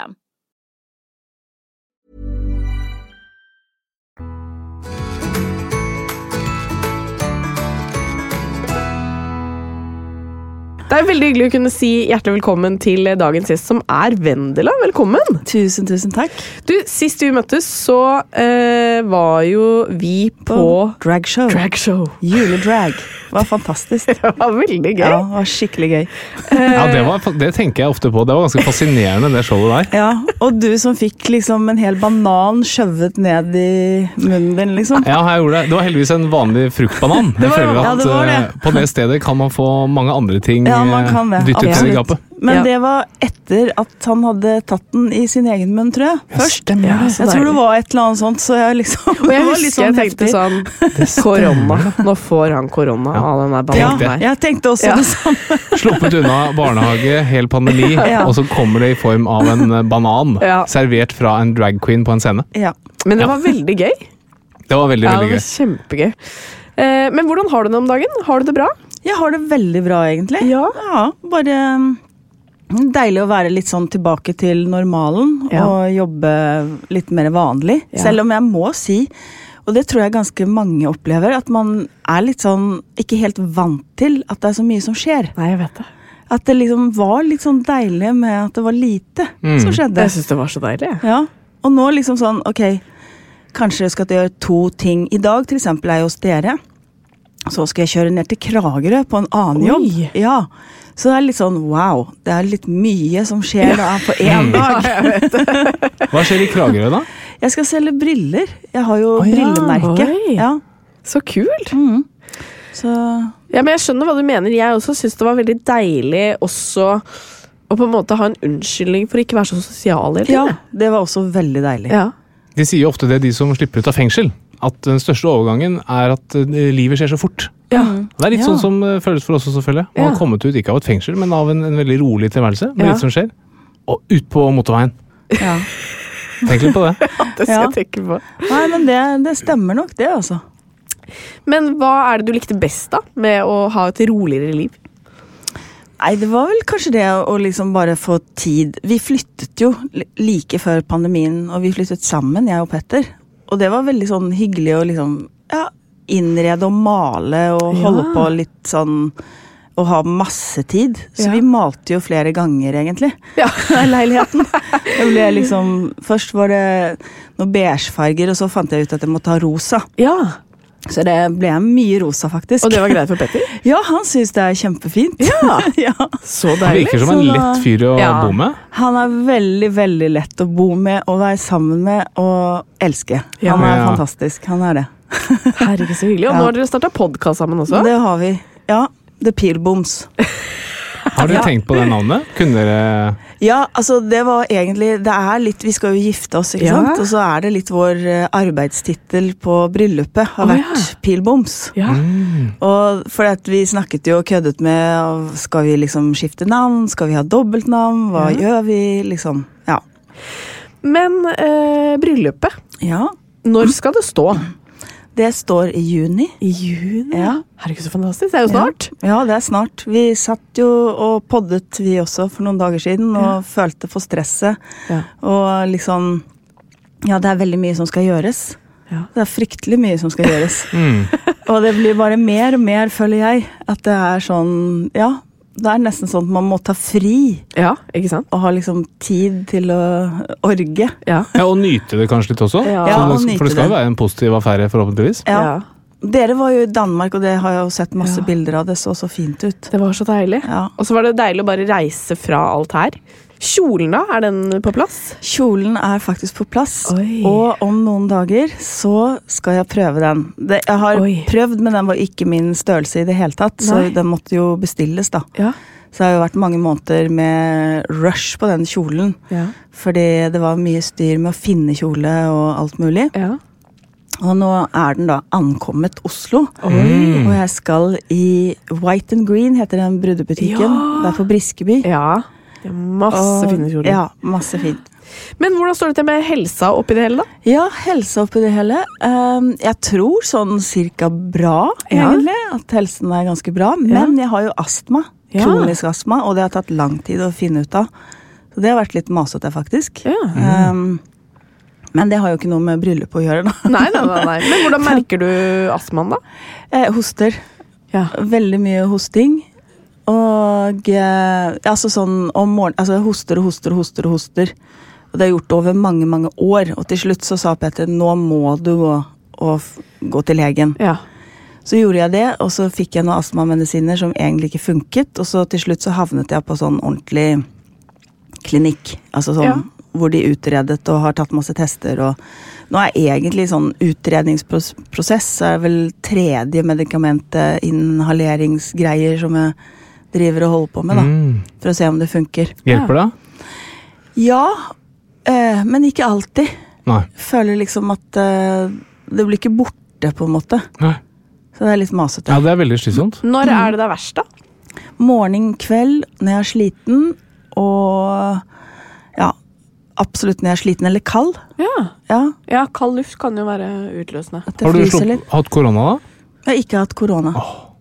system. Det er veldig hyggelig å kunne si hjertelig velkommen til dagens gjest, som er Vendela. Velkommen! Tusen, tusen takk. Du, Sist vi møttes, så eh, var jo vi på, Dragshow. dragshow. Juledrag. Det var fantastisk. Det var veldig gøy. Ja, det var skikkelig gøy. Ja, det, var, det tenker jeg ofte på. Det var ganske fascinerende, det showet der. Ja, Og du som fikk liksom en hel banan skjøvet ned i munnen din, liksom. Ja, jeg gjorde det. Det var heldigvis en vanlig fruktbanan. Jeg var- føler ja, det var det. eh, på det stedet kan man få mange andre ting Ja, man eh, kan det. dyttet ned i gapet. Men Ja. det var etter at han hadde tatt den i sin egen munn, tror jeg. Først. stemmer Ja. Jeg tror det var et eller annet sånt, så jeg liksom Og jeg husker sånn jeg tenkte heftig. sånn Korona. Nå får han korona Ja. av den der Ja, bananen der. jeg tenkte også Ja. det samme. Sluppet unna barnehage, hel pandemi, Ja. og så kommer det i form av en eh, banan Ja. servert fra en drag queen på en scene. Ja. Men det var veldig gøy. Det var veldig, Ja, det veldig var gøy. kjempegøy. Eh, men hvordan har du det om dagen? Har du det bra? Jeg har det veldig bra, egentlig. Ja. bare mm, deilig å være litt sånn tilbake til normalen Ja. og jobbe litt mer vanlig. Ja. Selv om jeg må si, og det tror jeg ganske mange opplever, at man er litt sånn ikke helt vant til at det er så mye som skjer. Nei, jeg vet det. At det liksom var litt sånn deilig med at det var lite Mm. som skjedde. Jeg syns det var så deilig. Ja, og nå liksom sånn, ok, kanskje jeg skal gjøre to ting. I dag til eksempel er jeg hos dere. Så skal jeg kjøre ned til Kragerø på en annen Oi. jobb. Ja, så det er litt sånn wow, det er litt mye som skjer da på én dag. Hva skjer i Kragerø, da? Jeg skal selge briller. Jeg har jo oh, ja, brillemerke. Ja, Så kult. Mm. Så Ja, men Jeg skjønner hva du mener. Jeg også syns det var veldig deilig også å på en måte ha en unnskyldning for ikke være så sosial hele ja, det var også veldig deilig. Ja. De sier jo ofte det, de som slipper ut av fengsel. At den største overgangen er at eh, livet skjer så fort. Ja. Det er litt Ja. sånn som eh, føles for oss også, selvfølgelig. Man Ja. har kommet ut ikke av et fengsel, men av en, en veldig rolig tilværelse. Med Ja. litt som skjer. Og ut på motorveien. Ja. Tenk litt på det. Det skal Ja. jeg tenke på. Nei, men det, det stemmer nok, det, altså. Men hva er det du likte best da med å ha et roligere liv? Nei, det var vel kanskje det å liksom bare få tid. Vi flyttet jo like før pandemien, og vi flyttet sammen, jeg og Petter. Og det var veldig sånn hyggelig å liksom ja, innrede og male og Ja. holde på litt sånn og ha masse tid. Så Ja. vi malte jo flere ganger, egentlig. Ja. Leiligheten. Det ble liksom, først var det noen beigefarger, og så fant jeg ut at jeg måtte ha rosa. ja. Så det ble mye rosa, faktisk. Og det var greit for Petter? Ja, han syns det er kjempefint. Ja. ja. Så Han virker som en lett fyr å Ja. bo med. Han er veldig, veldig lett å bo med og være sammen med og elske. Ja. Han er Ja. fantastisk. Han er det. Herregud, så hyggelig. Og nå har dere starta podkast sammen også. Det har vi. Ja. The Peelboms. Har dere tenkt på det navnet? Kunne dere Ja, altså det var egentlig Det er litt Vi skal jo gifte oss, ikke Ja. sant? Og så er det litt vår eh, arbeidstittel på bryllupet har oh, vært ja. Pilboms. Ja. Og for at vi snakket jo og køddet med Skal vi liksom skifte navn? Skal vi ha dobbeltnavn? Hva gjør vi? Liksom. Ja. Men eh, bryllupet, ja. når skal det stå? Det står i juni. I juni? Ja. Herregud, så fantastisk. Det er jo snart. Ja, det er snart. Vi satt jo og poddet vi også for noen dager siden og følte for stresset. Ja. Og liksom Ja, det er veldig mye som skal gjøres. Ja. Det er fryktelig mye som skal gjøres. mm. Og det blir bare mer og mer, føler jeg. At det er sånn Ja, det er nesten sånn at man må ta fri. Ja, ikke sant? Og ha liksom tid til å orge. Ja. Ja, Og nyte det kanskje litt også? Ja. sånn, Ja, og det, for det skal jo være en positiv affære, forhåpentligvis. Ja. Dere var jo i Danmark, og det har jeg jo sett masse Ja. bilder av. Det så så fint ut. Det var så deilig. Ja. Og så var det deilig å bare reise fra alt her. Kjolen, da? Er den på plass? Kjolen er faktisk på plass, Oi. og om noen dager så skal jeg prøve den. Det, jeg har Oi. prøvd, men den var ikke min størrelse i det hele tatt, så den måtte jo bestilles, da. Ja. Så det har jo vært mange måneder med rush på den kjolen. Ja. Fordi det var mye styr med å finne kjole og alt mulig. ja. Og nå er den da ankommet Oslo. Oi. Og jeg skal i White and Green, heter den brudebutikken. Ja. Det er på Briskeby. Ja. Det er masse Og- fine kjoler. Ja, masse fint. Men hvordan står det til med helsa oppi det hele, da? Ja, helsa oppi det hele. um, jeg tror sånn cirka bra, Ja. egentlig. At helsen er ganske bra. Men jeg har jo astma. Ja. Kronisk astma, og det har tatt lang tid å finne ut av. Så det har vært litt masete, faktisk. Ja. Um, men det har jo ikke noe med bryllup å gjøre, da. Nei, nei, nei, nei. Men hvordan merker du astmaen, da? Eh, hoster. Ja. Veldig mye hosting. Og eh, altså sånn om morgenen Altså jeg hoster og hoster og hoster og hoster. Og det har jeg gjort over mange, mange år. Og til slutt så sa Peter nå må du gå, gå til legen. Ja. Så gjorde jeg det, og så fikk jeg noen astmamedisiner som egentlig ikke funket. Og så til slutt så havnet jeg på sånn ordentlig klinikk. Altså sånn Ja. hvor de utredet og har tatt masse tester og Nå er egentlig sånn utredningsprosess så er vel tredje medikamentet, inhaleringsgreier, som jeg driver og holder på med, da. Mm. For å se om det funker. Hjelper det? Ja, øh, men ikke alltid. Nei. Føler liksom at øh, det blir ikke borte, på en måte. Nei. Så det er litt masete. Ja, det er veldig slitsomt. Når er det det er verst, da? Morgen, kveld, når jeg er sliten, og ja, absolutt når jeg er sliten eller kald. Ja. Ja, ja, kald luft kan jo være utløsende. at Har du slupp, litt. hatt korona, da? Jeg har ikke hatt korona.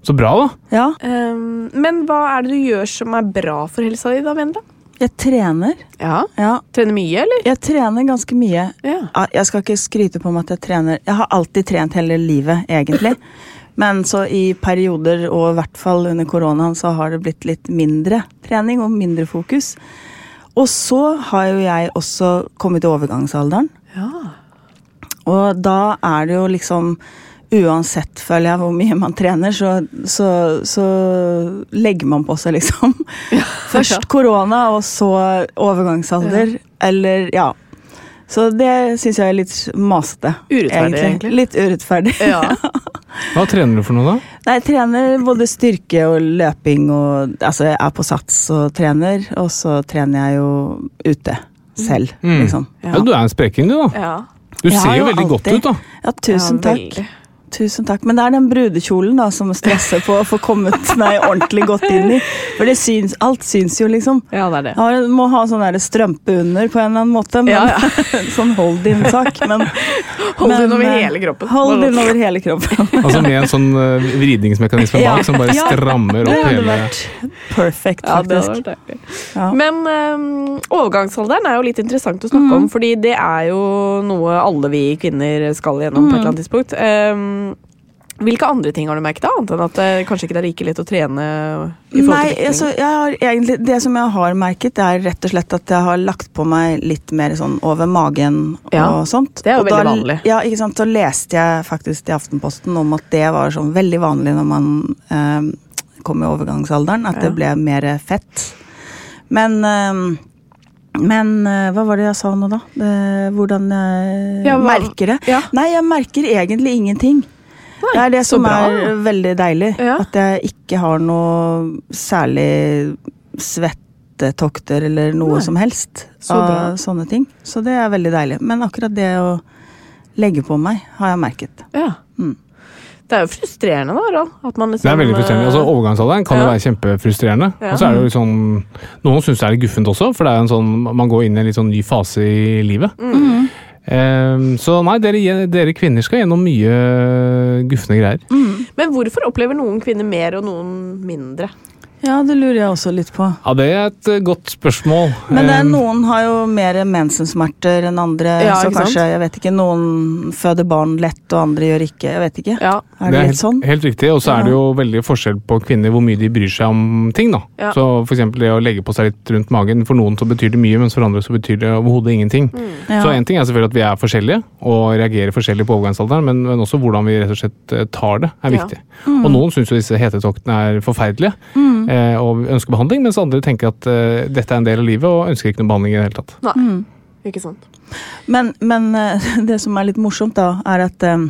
Så bra, da. Ja, Um, men hva er det du gjør som er bra for helsa di, da, Vendela? jeg trener. Ja. Ja, Trener mye, eller? jeg trener ganske mye. Ja. Jeg skal ikke skryte på meg at jeg trener. Jeg har alltid trent hele livet, egentlig. Men så i perioder, og i hvert fall under koronaen, så har det blitt litt mindre trening og mindre fokus. Og så har jo jeg også kommet i overgangsalderen. Ja. Og da er det jo liksom Uansett, føler jeg, hvor mye man trener, så, så, så legger man på seg, liksom. Først korona, og så overgangsalder. Eller, ja. Så det syns jeg er litt masete. Urettferdig, egentlig. Litt urettferdig. Ja. Hva trener du for noe, da? Nei, jeg trener både styrke og løping og Altså, jeg er på sats og trener, og så trener jeg jo ute selv, Mm. liksom. Ja. Du er en spreking, du, da. ja. Du ser jo jo veldig godt ut, da. Ja, tusen Ja, takk. veldig. Tusen takk. Men det er den brudekjolen da som stresser på å få kommet meg ordentlig godt inn i. For det syns, alt syns jo, liksom. Ja, det er det. Jeg må ha sånn der strømpe under på en eller annen måte. Men, Ja, ja. sånn hold in-sak. Men, Hold men, in over eh, hele kroppen. Hold in over hele kroppen. Altså med en sånn uh, vridningsmekanisme Ja. bak som bare Ja. strammer Det opp hadde hele vært perfect, Ja, det hadde faktisk. vært. Ja. Men um, overgangsalderen er jo litt interessant å snakke om, fordi det er jo noe alle vi kvinner skal gjennom på et eller annet tidspunkt. Ehm, Hvilke andre ting har du merket, da? Annet enn at det kanskje ikke er like lett å trene? Nei, altså, har egentlig, det som jeg har merket, er rett og slett at jeg har lagt på meg litt mer sånn over magen Ja, sånt. det er jo og da, veldig vanlig. Ja, ikke sant. Så leste jeg faktisk i Aftenposten om at det var sånn veldig vanlig når man eh, kom i overgangsalderen, at Ja. det ble mer fett. Men eh, men eh, hva var det jeg sa nå, da? Det, hvordan jeg Ja, merker det? Ja. Nei, jeg merker egentlig ingenting. Nei, det er det som bra. er veldig deilig. Ja. At jeg ikke har noe særlig svettetokter eller noe Nei. som helst Så bra. sånne ting. Så det er veldig deilig. Men akkurat det å legge på meg, har jeg merket. Ja. Mm. Det er jo frustrerende, da, man liksom, Det er veldig frustrerende. eh, Altså, overgangsalderen kan jo være kjempefrustrerende. Ja. Og så er det jo liksom, Noen syns det er litt guffent også, for det er en sånn, man går inn i en litt sånn ny fase i livet. Mm. Eh, så nei, dere, dere kvinner skal gjennom mye gufne greier. Men hvorfor opplever noen kvinner mer og noen mindre? Ja, det lurer jeg også litt på. Ja, Det er et eh, godt spørsmål. Men det er Eh, noen har jo mer mensensmerter enn andre. Ja, så ikke sant? kanskje, jeg vet ikke, noen føder barn lett, og andre gjør ikke. Jeg vet ikke. Ja. Er det, Det er litt helt, sånn? helt riktig, og så er det jo veldig forskjell på kvinner hvor mye de bryr seg om ting. da. Ja. Så for eksempel det å legge på seg litt rundt magen, for noen så betyr det mye, mens for andre så betyr det overhodet ingenting. Ja. Så en ting er selvfølgelig at vi er forskjellige, og reagerer forskjellig på overgangsalderen, men, men også hvordan vi rett og slett eh, tar det, er Ja. Mm. Og noen syns jo disse hetetoktene er forferdelige, eh, og ønsker behandling, mens andre tenker at eh, dette er en del av livet, og ønsker ikke noe behandling i det hele tatt. Nei, Mm. ikke sant. Men, men eh, det som er litt morsomt, da, er at eh,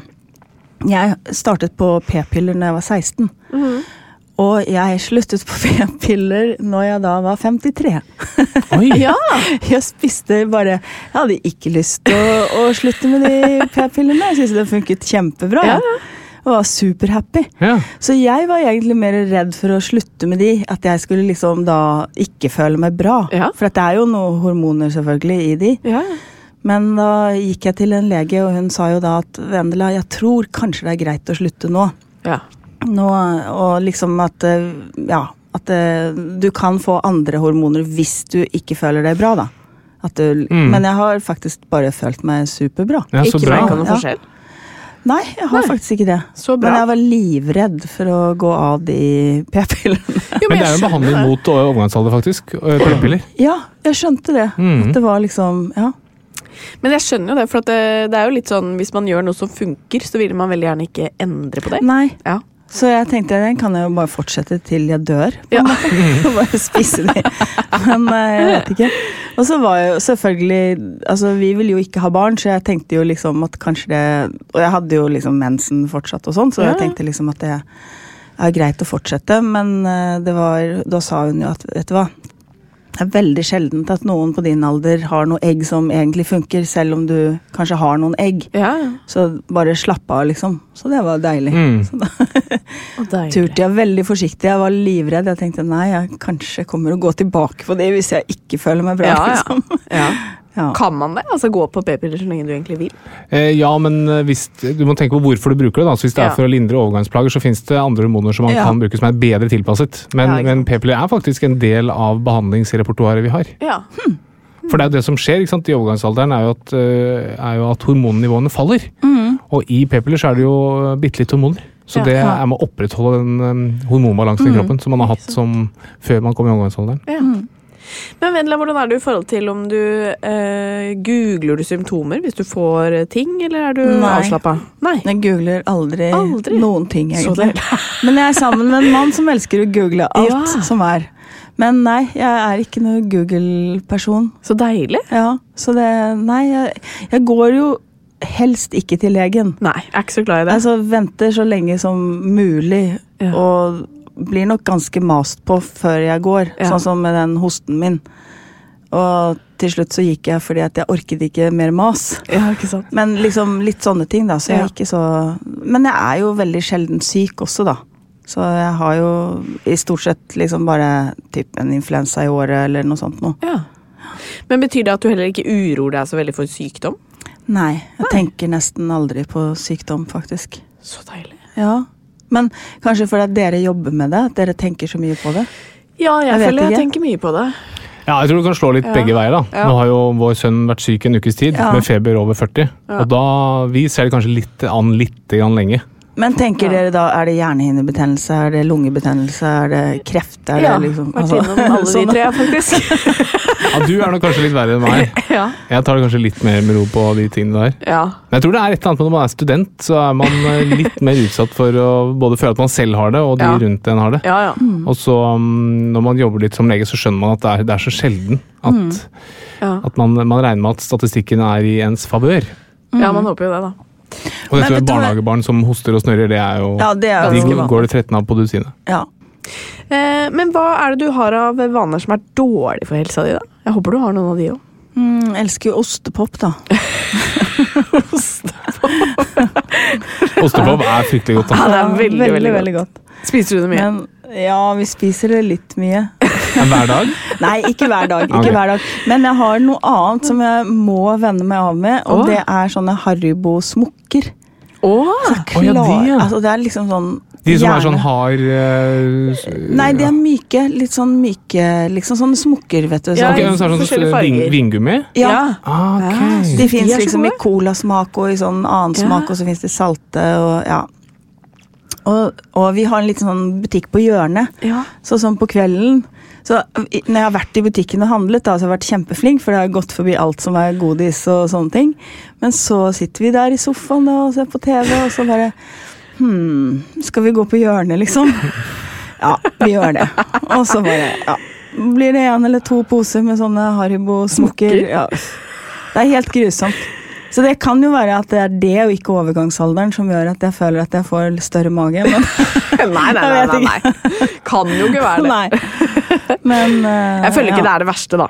jeg startet på p-piller når jeg var 16. Mm. Og jeg sluttet på p-piller når jeg da var 53. Oi! Ja! Jeg spiste bare Jeg hadde ikke lyst til å, å slutte med de p-pillene. Jeg syntes det funket kjempebra. Ja, jeg. Og var superhappy. Ja. Så jeg var egentlig mer redd for å slutte med de. At jeg skulle liksom da ikke føle meg bra. Ja. For at det er jo noen hormoner selvfølgelig i de. ja. Men da gikk jeg til en lege, og hun sa jo da at Vendela, jeg tror kanskje det er greit å slutte nå. ja. nå og liksom at Ja, at du kan få andre hormoner hvis du ikke føler deg bra, da. At du, Mm. Men jeg har faktisk bare følt meg superbra. Ja, så Ikke bra. merka noen Ja. Nei, jeg har Nei. faktisk ikke det. Så bra. Men jeg var livredd for å gå av de p-pillene. Jo, Men det er jo en behandling det. mot overgangsalder, faktisk. eh, P-piller. Ja, jeg skjønte det. Mm. At det var liksom Ja. Men jeg skjønner jo det, for at det, det er jo litt sånn hvis man gjør noe som funker, så vil man veldig gjerne ikke endre på det. Nei. Ja. Så jeg tenkte den kan jeg jo bare fortsette til jeg dør. Ja. Bare spise de. Men eh, jeg vet ikke. Og så var jo selvfølgelig Altså, vi ville jo ikke ha barn, så jeg tenkte jo liksom at kanskje det Og jeg hadde jo liksom mensen fortsatt og sånn, så jeg tenkte liksom at det er greit å fortsette. Men eh, det var Da sa hun jo at vet du hva. Det er veldig sjeldent at noen på din alder har noe egg som egentlig funker, selv om du kanskje har noen egg. Ja, ja. Så bare slapp av, liksom. Så det var deilig. Mm. Så da Og deilig. turte jeg veldig forsiktig. Jeg var livredd. Jeg tenkte nei, jeg kanskje kommer å gå tilbake på det hvis jeg ikke føler meg bra. Ja, ja. liksom. Ja. Ja. Kan man det? Altså gå på p-piller så lenge du egentlig vil? Eh, ja, men eh, hvis, du må tenke på hvorfor du bruker det. da. Så Hvis det Ja. er for å lindre overgangsplager, så finnes det andre hormoner som man Ja. kan bruke som er bedre tilpasset. Men, Ja, men p-piller er faktisk en del av behandlingsrepertoaret vi har. Ja. For det er jo det som skjer ikke sant? i overgangsalderen, er jo at, eh, er jo at hormonnivåene faller. Mm. Og i p-piller så er det jo bitte litt hormoner. Så Ja. det er med å opprettholde den hormonbalansen hormonbalansen i Mm. kroppen som man har hatt som før man kom i overgangsalderen. ja. Men Vendela, hvordan er du i forhold til om du eh, googler du symptomer hvis du får eh, ting, eller er du Nei. avslappa? Nei. Jeg googler aldri, Aldri? noen ting, egentlig. Men jeg er sammen med en mann som elsker å google alt Ja. som er. Men nei, jeg er ikke noen Google-person. Så deilig. Ja, så det Nei, jeg, jeg går jo helst ikke til legen. Nei, jeg er ikke så glad i det. Altså venter så lenge som mulig, Ja. og blir nok ganske mast på før jeg går. Ja. Sånn som med den hosten min. Og til slutt så gikk jeg fordi at jeg orket ikke mer mas. ja, ikke sant? Men liksom litt sånne ting, da. Så jeg Ja. ikke så Men jeg er jo veldig sjelden syk også, da. Så jeg har jo i stort sett liksom bare typ en influensa i året eller noe sånt noe. Ja. Men betyr det at du heller ikke uroer deg så veldig for sykdom? Nei, jeg tenker nesten aldri på sykdom, faktisk. Så deilig. Ja. Men kanskje fordi dere jobber med det, at dere tenker så mye på det. Ja, jeg, Jeg vet føler jeg ikke. tenker mye på det. Ja, jeg tror du kan slå litt Ja. begge veier. da. Ja. Nå har jo vår sønn vært syk en ukes tid, Ja. med feber over 40. Ja. Og da, Vi ser det kanskje litt an litt grann lenge. Men tenker dere da, er det hjernehinnebetennelse, er det lungebetennelse, er det kreft? Er Ja, det liksom, vært innom alle de tre, faktisk. Ja, du er nok kanskje litt verre enn meg. ja. Jeg tar det kanskje litt mer med ro på de tingene der. ja. Men jeg tror det er et eller annet med når man er student, så er man eh, litt mer utsatt for å både føle at man selv har det, og de Ja. rundt en har det. Ja, ja. Og så mm, når man jobber litt som lege, så skjønner man at det er, det er så sjelden at, Ja. at man, man regner med at statistikken er i ens favør. ja, man håper jo det, da. Og Men dette med barnehagebarn som hoster og snørrer, det er jo Ja, det er jo de går det 13 av på dusinet. Ja. Eh, men hva er det du har av vaner som er dårlig for helsa di, da? Jeg håper du har noen av de òg. Mm, elsker jo ostepop, da. Ostepop er fryktelig godt. Ja, det er veldig, veldig, veldig godt. Spiser du det mye? Men ja, vi spiser det litt mye. Hver dag? Nei, ikke hver dag. ikke okay. hver dag. Men jeg har noe annet som jeg må vende meg av med, og oh. det er sånne Haribo-smokker. Åh, oh, ja, de, ja. Altså, det er liksom sånn De som er sånn hard uh, Nei, de er myke. Litt sånn myke Liksom sånne smokker, vet du. Ja, Ok, Sånn. så er det forskjellige sånn ving, farger. vingummi? Ja. Ah, okay. De de fins liksom i colasmak og i sånn annen Ja. smak, og så fins det salte og ja. Og, og vi har en liten sånn butikk på hjørnet, Ja. så sånn på kvelden så Når jeg har vært i butikken og handlet, da, så har jeg vært kjempeflink, for det har gått forbi alt som er godis og sånne ting. Men så sitter vi der i sofaen da, og ser på TV, og så bare Hm, skal vi gå på hjørnet, liksom? Ja, vi gjør det. Og så bare ja. Blir det en eller to poser med sånne Haribo-smokker? Ja. Det er helt grusomt. Så det kan jo være at det er det, og ikke overgangsalderen, som gjør at jeg føler at jeg får større mage. Men, Nei, nei, nei. Nei, nei. Kan jo ikke være det. nei. Men uh, Jeg føler ikke ja. det er det verste, da.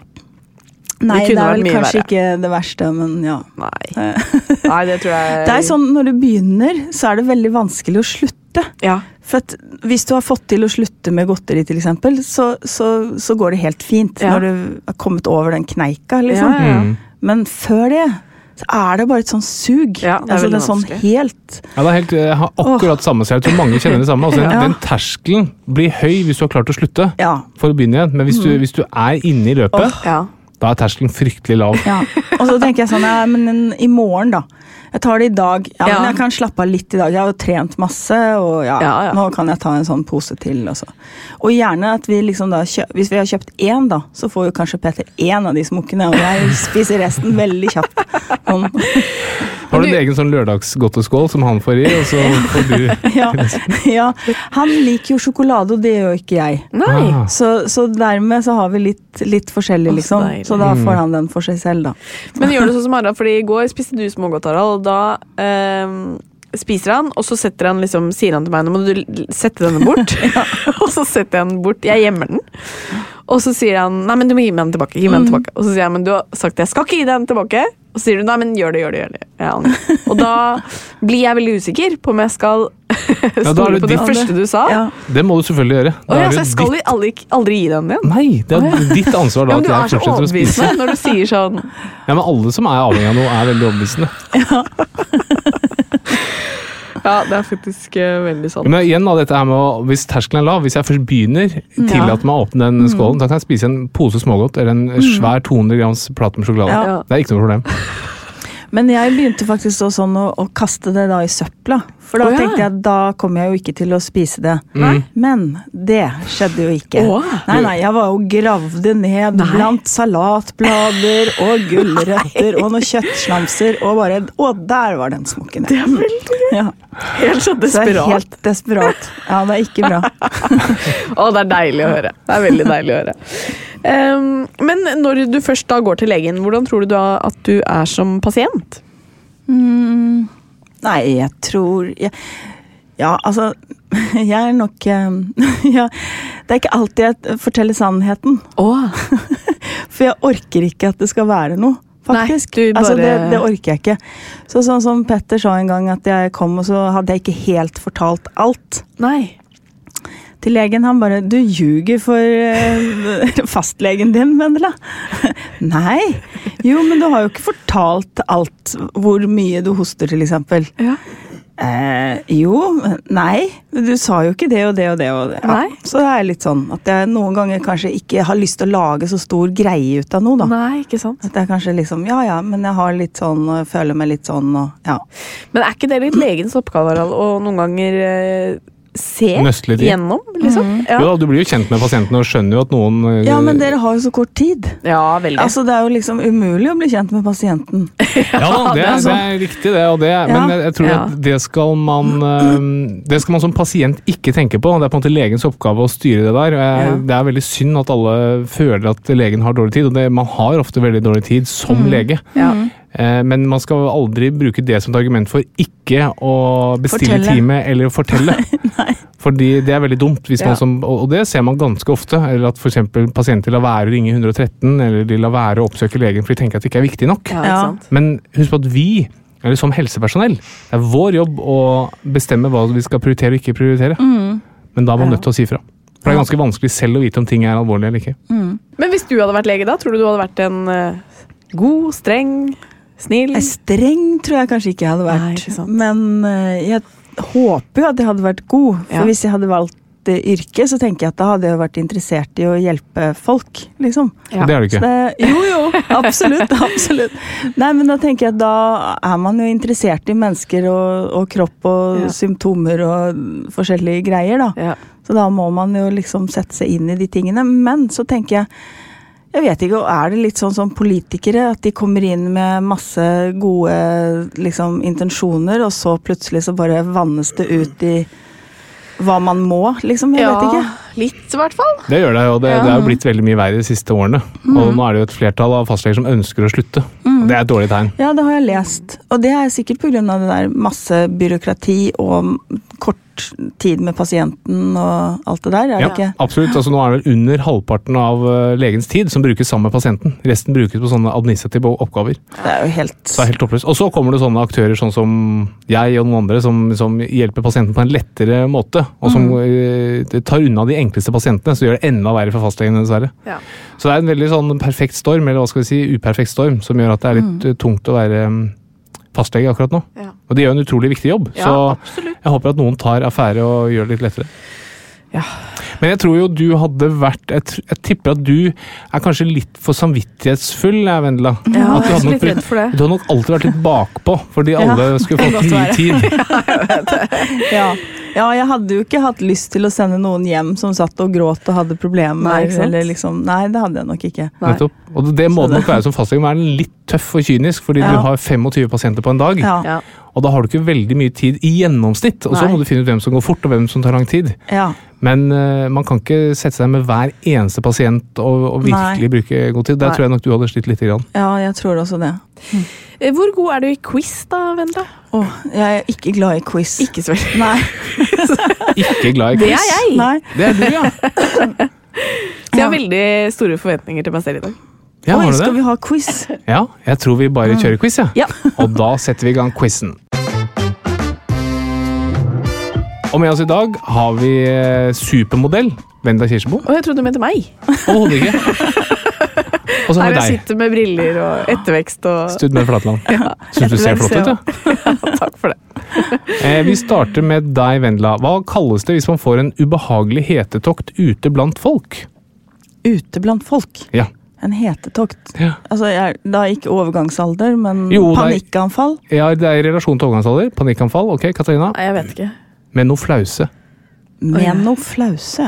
Nei, det det, er vel kanskje verre. ikke det verste, men ja. Nei. Nei, det tror jeg Det er sånn når du begynner, så er det veldig vanskelig å slutte. Ja. For at hvis du har fått til å slutte med godteri, til eksempel, så, så, så går det helt fint Ja. når du har kommet over den kneika, liksom. Ja, ja. Mm. Men før det så er det bare et sånn sug. Ja, det er altså, det er sånn helt Ja, det er helt, jeg har akkurat samme, så jeg tror mange kjenner det samme. Altså, den, Ja. den terskelen blir høy hvis du har klart å slutte Ja. for å begynne igjen, men hvis du, Mm. hvis du er inne i løpet, ja. da er terskelen fryktelig lav. ja. Og så tenker jeg sånn, ja, men i morgen, da. Jeg tar det i dag. Ja, Ja. men jeg kan slappe av litt i dag. Jeg har jo trent masse, og ja, Ja, ja. nå kan jeg ta en sånn pose til. Også. og gjerne at vi liksom da Hvis vi har kjøpt én, da, så får jo kanskje Peter én av de smokkene, og jeg spiser resten veldig kjapt. Sånn. Har du en egen sånn lørdagsgodteskål som han får i, og så får du Ja, ja. Han liker jo sjokolade, og det gjør ikke jeg. Nei. Ah. Så, så dermed så har vi litt, litt forskjellig, liksom. Så da Mm. får han den for seg selv, da. Men gjør du sånn som Harald, fordi i går spiste du smågodt, Harald, og da eh, spiser han, og så setter han liksom, sier han til meg nå må du sette denne bort. og så setter jeg den bort. Jeg gjemmer den. Og så sier han nei, men du må gi meg den tilbake. Gi meg den tilbake. Og så sier jeg men du har sagt jeg skal ikke gi deg den tilbake. Og så sier du nei, men gjør det, gjør det. gjør det. Ja, og da blir jeg veldig usikker på om jeg skal da stole ja, på det ditt- første du sa. Ja. Det må du selvfølgelig gjøre. Da Da ja, så jeg skal ditt, aldri, aldri gi den igjen. nei, det er ditt ansvar Ja, men du at er jeg så fortsetter å spise. overbevisende når du sier sånn. Ja, men alle som er avhengig av noe, er veldig overbevisende. Ja, det er faktisk uh, veldig sant. Men igjen da, dette her med å, Hvis terskelen er lav, hvis jeg først begynner, tillater meg å åpne den Mm. skålen, da kan jeg spise en pose smågodt eller en svær 200 grams plate med sjokolade. Ja. Det er ikke noe problem. Men jeg begynte faktisk også sånn å, å kaste det da i søpla. For da oh, ja. tenkte jeg at da kommer jeg jo ikke til å spise det. Mm. Men det skjedde jo ikke. Oh. Nei, nei, jeg var jo gravde ned Nei. blant salatblader og gulrøtter og noen kjøttslamser og bare Å, der var den smokken. Det er veldig gøy. Ja. Helt så Så er desperat. helt desperat. Ja, det er ikke bra. Å, det er deilig å høre. Det er veldig deilig å høre. Um, men når du først da går til legen, hvordan tror du da at du er som pasient? Mm, nei, jeg tror jeg, Ja, altså Jeg er nok eh, ja, Det er ikke alltid jeg forteller sannheten. Oh. For jeg orker ikke at det skal være noe. Faktisk. Nei, du altså, det, det orker jeg ikke. Så sånn som Petter sa en gang, at jeg kom og så hadde jeg ikke helt fortalt alt. Nei. Til legen. Han bare 'Du ljuger for eh, fastlegen din, Vendela'. Nei. Jo, men du har jo ikke fortalt alt hvor mye du hoster, eksempel. Ja. Eh, jo, nei. Du sa jo ikke det og det og det. Og det. Ja. Så det er litt sånn at jeg noen ganger kanskje ikke har lyst til å lage så stor greie ut av noe, da. Nei, ikke sant. At jeg kanskje liksom Ja ja, men jeg har litt sånn og føler meg litt sånn og ja. Men er ikke det litt legens oppgave, Harald, å noen ganger eh, se gjennom, liksom? Ja. Jo da, du blir jo kjent med pasientene og skjønner jo at noen eh, Ja, men dere har jo så kort tid. ja, veldig. Altså, Det er jo liksom umulig å bli kjent med pasienten. Ja da, det, det er det er riktig, det. Og det men jeg, jeg tror Ja. at det skal man eh, Det skal man som pasient ikke tenke på. Det er på en måte legens oppgave å styre det der. Jeg, Ja. Det er veldig synd at alle føler at legen har dårlig tid, og det, man har ofte veldig dårlig tid som Mm. lege. ja. Eh, Men man skal aldri bruke det som et argument for ikke å bestille Fortelle. time eller å fortelle. Fordi det er veldig dumt. Hvis Ja. man som, og det ser man ganske ofte. eller At for eksempel pasienter lar være å ringe 113, eller de lar være å oppsøke legen fordi de tenker at det ikke er viktig nok. ja, Ja. Men husk på at vi, eller som helsepersonell, det er vår jobb å bestemme hva vi skal prioritere og ikke prioritere. Men da er man Ja. nødt til å si fra. For det er ganske vanskelig selv å vite om ting er alvorlig eller ikke. Men hvis du hadde vært lege da, tror du du hadde vært en eh, god, streng, snill Eh, Streng tror jeg kanskje ikke jeg hadde vært. Nei, ikke sant. Men eh, jeg håper jo at jeg hadde vært god. For Ja. hvis jeg hadde valgt yrke, så tenker jeg at da hadde jeg vært interessert i å hjelpe folk, liksom. Ja. Det er du ikke. det, jo, jo, absolutt. absolutt. Nei, men da tenker jeg at da er man jo interessert i mennesker og, og kropp og Ja. symptomer og forskjellige greier, da. Ja. Så da må man jo liksom sette seg inn i de tingene. Men så tenker jeg jeg vet ikke, og Er det litt sånn som politikere, at de kommer inn med masse gode liksom, intensjoner, og så plutselig så bare vannes det ut i hva man må, liksom? Jeg vet ikke. Litt i hvert fall. Det gjør det, og det, Ja. det er jo blitt veldig mye verre de siste årene. Og nå er det jo et flertall av fastleger som ønsker å slutte. Og Det er et dårlig tegn. Ja, det har jeg lest. Og det er sikkert pga. det der masse byråkrati og kort tid med pasienten og alt det der. Er det Ja, ikke? absolutt. Altså, nå er det vel under halvparten av eh, legens tid som brukes sammen med pasienten. Resten brukes på sånne administrative oppgaver. Det er jo helt Så det er helt toppløst. Og så kommer det sånne aktører sånn som jeg og noen andre som, som hjelper pasienten på en lettere måte. Og som mm. tar unna de enkleste pasientene, så gjør det enda verre for fastlegene, dessverre. Ja. Så det er en veldig sånn perfekt storm, eller hva skal vi si, uperfekt storm, som gjør at det er litt mm. tungt å være mm, fastlege akkurat nå. Ja. Og de gjør en utrolig viktig jobb, så absolutt. jeg håper at noen tar affære og gjør det litt lettere. Ja. Men jeg tror jo du hadde vært Jeg, jeg tipper at du er kanskje litt for samvittighetsfull, jeg, Vendela. Ja, at du jeg er hadde nok litt redd for det. Du har nok alltid vært litt bakpå, fordi Ja, alle skulle fått mye tid. Ja. ja, jeg hadde jo ikke hatt lyst til å sende noen hjem som satt og gråt og hadde problemer. Nei, eller liksom, nei, det hadde jeg nok ikke. Nei. Nettopp. Og det må det det- nok være som fastlege, være litt tøff og kynisk, fordi Ja. du har 25 pasienter på en dag. Ja, Ja. Og da har du ikke veldig mye tid i gjennomsnitt, og så må du finne ut hvem som går fort og hvem som tar lang tid. ja. Men eh, man kan ikke sette seg med hver eneste pasient og, og virkelig Nei. bruke god tid. Der Nei. tror jeg nok du hadde slitt lite grann. ja, jeg tror også det. Eh, Hvor god er du i quiz, da, Vendela? Åh, jeg er ikke glad i quiz. Ikke så veldig. Nei. Ikke glad i quiz? Det er jeg! nei. Det er du, ja. Så jeg har veldig store forventninger til meg selv i dag. ja Oi, har du skal vi ha quiz? Ja, jeg tror vi bare kjører quiz, ja. Ja. Og da setter vi i gang quizen. Og med oss i dag har vi eh, supermodell Vendela Kirsebo. Og jeg trodde du mente meg. Overhodet ikke. Og så har vi deg. jeg sitter med briller og ettervekst og Stud med Flatland. Syns du ser flott ut, du. Takk for det. Eh, vi starter med deg, Vendela. Hva kalles det hvis man får en ubehagelig hetetokt ute blant folk? Ute blant folk. Ja. En hetetokt. Ja. Altså, jeg er da ikke overgangsalder, men Jo, det er- panikkanfall. ja, det er i relasjon til overgangsalder. Panikkanfall. Ok, Katarina. Jeg vet ikke. Med noe flause. Med noe flause.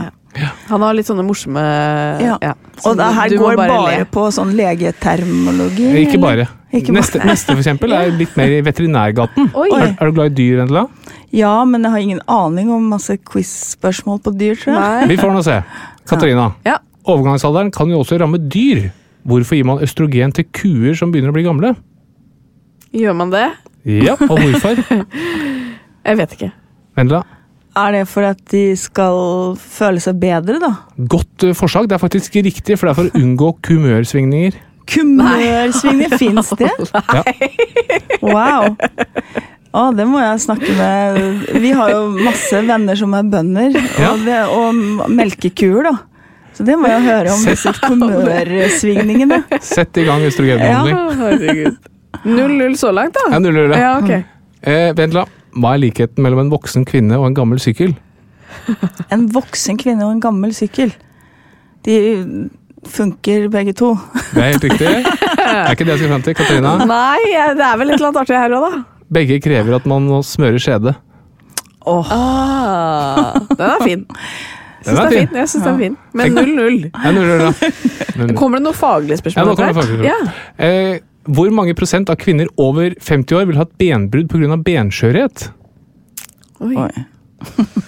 Han har litt sånne morsomme Ja. som Og det her går bare, le. på sånn legetermologi? Ikke bare. Ikke bare. Neste, neste for eksempel, er litt mer i veterinærgaten. Er, er du glad i dyr, Vendela? Ja, men jeg har ingen aning om masse quiz-spørsmål på dyr, tror jeg. Nei. Vi får nå se. Katarina. Ja. Overgangsalderen kan jo også ramme dyr. Hvorfor gir man østrogen til kuer som begynner å bli gamle? Gjør man det? Ja, og hvorfor? Jeg vet ikke. Vendela? Er det for at de skal føle seg bedre, da? Godt uh, forslag. Det er faktisk riktig, for det er for å unngå kumørsvingninger. Kumørsvingninger, fins det? Nei! Wow. Å, det må jeg snakke med Vi har jo masse venner som er bønder, Ja. og, det, og melkekuer, da. Så det må jeg høre om, disse kumørsvingningene. Sett i gang østrogenbehandling. Herregud. 0-0 så langt, da. Ja, null, null, ja. okay. Eh, Vendela, hva er likheten mellom en voksen kvinne og en gammel sykkel? En voksen kvinne og en gammel sykkel. De funker begge to. Det er helt riktig. er ikke det jeg skal fram til, Katarina? Nei, det er vel et eller annet artig her òg, da. Begge krever at man må smøre skjede. Åh, Ah, den er fin. Den Syns er er fin. Jeg syns den er fin. Men 0-0. Ja, gjør det noe faglig Kommer faglige Ja, spørsmål? nå kommer det faglig spørsmål. eh, hvor mange prosent av kvinner over 50 år vil ha et benbrudd pga. benskjørhet? Oi. oi.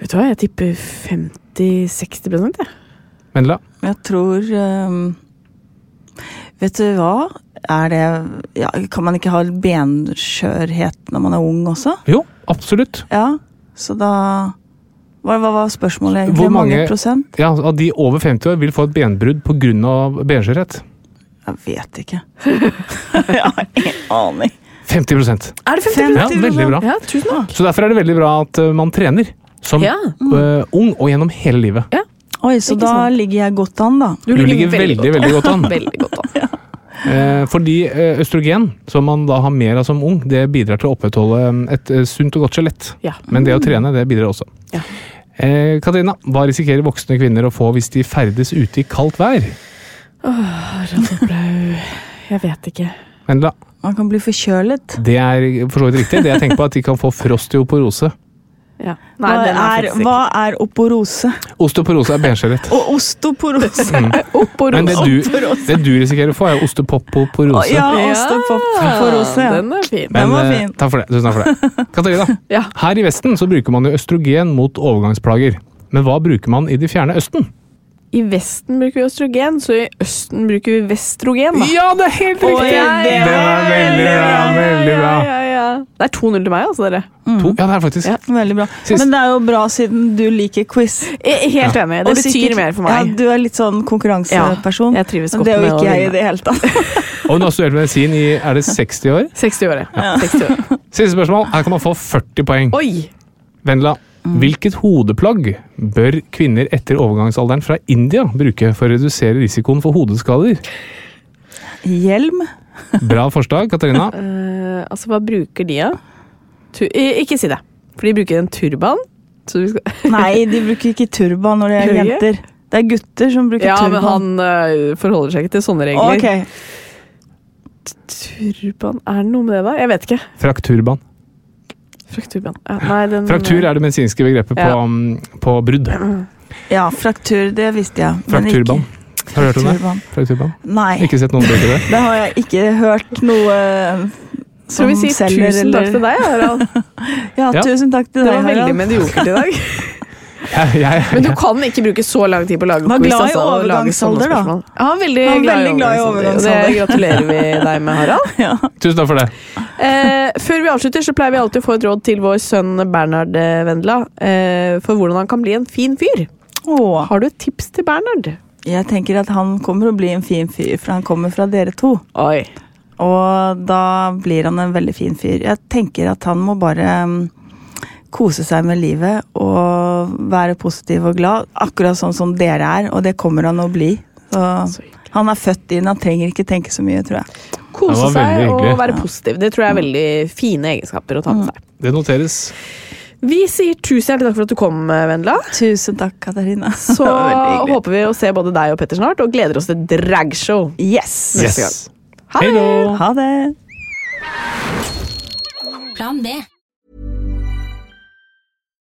Vet du hva, jeg tipper 50-60 jeg. Vendela? Jeg tror um, Vet du hva? Er det ja, Kan man ikke ha benskjørhet når man er ung også? Jo, absolutt. Ja, så da Hva, hva var spørsmålet egentlig? Hvor mange- prosent? Ja, Av de over 50 år vil få et benbrudd pga. benskjørhet. Jeg vet ikke. jeg har ingen aning. 50% Er det 50 Fem- Ja, veldig bra. Ja, tusen takk. Så derfor er det veldig bra at eh, man trener. Som Ja. eh, ung og gjennom hele livet. Oi, så Ikke da sant. ligger jeg godt an, da. Du ligger veldig, veldig godt an. Veldig godt an. Eh, fordi eh, østrogen, som man da har mer av som ung, det bidrar til å opprettholde eh, et eh, sunt og godt skjelett. Ja. Men det å trene, det bidrar også. Ja. Eh, Katarina, hva risikerer voksne kvinner å få hvis de ferdes ute i kaldt vær? Blau. Jeg vet ikke. Vendela, Man kan bli forkjølet. det er for så vidt riktig. Det jeg tenker på, er at de kan få frosteoporose. Ja. Hva Nei, den er er, faktisk hva er oporose? Osteoporose er benskjørhet. Og osteoporose. Oporose. Men det du, det du risikerer å få, er ostepopoporose. Ja, osteoporose. Ja. Den er fin. Den var eh, fin. Takk for det. Tusen takk for det. Katarina, Ja. her i Vesten så bruker man jo østrogen mot overgangsplager. Men hva bruker man i det fjerne Østen? I Vesten bruker vi østrogen, så i Østen bruker vi vestrogen. Da. Ja, det er helt riktig! det Det var veldig bra. Veldig bra. Ja, ja, ja. Det er 2-0 til meg, altså, dere. To, ja, det er faktisk. Ja. Veldig bra. Sist- Men det er jo bra siden du liker quiz. Jeg helt enig. Det Og betyr sikkert- mer for meg. Ja, du er litt sånn konkurranseperson. Ja, jeg trives godt med det Det er jo ikke jeg i det hele tatt. Og hun har studert medisin i er det 60 år. 60 år, ja. 60 år. Siste spørsmål. Her kan man få 40 poeng. Oi! Vendela, hvilket hodeplagg bør kvinner etter overgangsalderen fra India bruke for å redusere risikoen for hodeskader? Hjelm? Bra forslag, Katarina. Uh, altså, hva bruker de, av? Tu eh, ikke si det. For de bruker en turban. Så vi skal Nei, de bruker ikke turban når de er jenter. Det er gutter som bruker Ja, men han uh, forholder seg ikke til sånne regler. Okay. Turban Er det noe med det, da? Jeg vet ikke. Frakturban. Frakturban. Ja, nei, den, Fraktur er det medisinske begrepet på, Ja. um, på brudd. Ja, fraktur, det visste jeg. men Frakturban. Har du hørt om det? Frakturban. Frakturban? Nei, Ikke sett noen bruke det? det har jeg ikke hørt noe som Skal som vi si tusen takk til deg, Harald? Ja, tusen takk til deg Det var veldig Harald. mediokert i dag. Jeg, jeg, Men du kan ikke bruke så lang tid på å lage quiz. glad i altså, overgangsalder, da. Ja, veldig, Han er glad, veldig glad i overgangsalder. det gratulerer vi deg med, Harald. Ja. Tusen takk for det. Eh, før vi avslutter, så pleier vi alltid å få et råd til vår sønn Bernhard eh, Vendela eh, for hvordan han kan bli en fin fyr. Åh, Har du et tips til Bernhard? jeg tenker at han kommer å bli en fin fyr, for han kommer fra dere to. Oi. Og da blir han en veldig fin fyr. Jeg tenker at han må bare mm, kose seg med livet og være positiv og glad. Akkurat sånn som dere er, og det kommer han å bli. Så Så han er født inn, han trenger ikke tenke så mye, tror jeg. Kose seg og være positiv. Det tror jeg er veldig fine egenskaper å ta med seg. Det noteres. Vi sier tusen hjertelig takk for at du kom, Vendela. Tusen takk, Katarina. Så håper vi å se både deg og Petter snart, og gleder oss til dragshow. Yes! Neste gang. Ha det! Ha det! Plan B.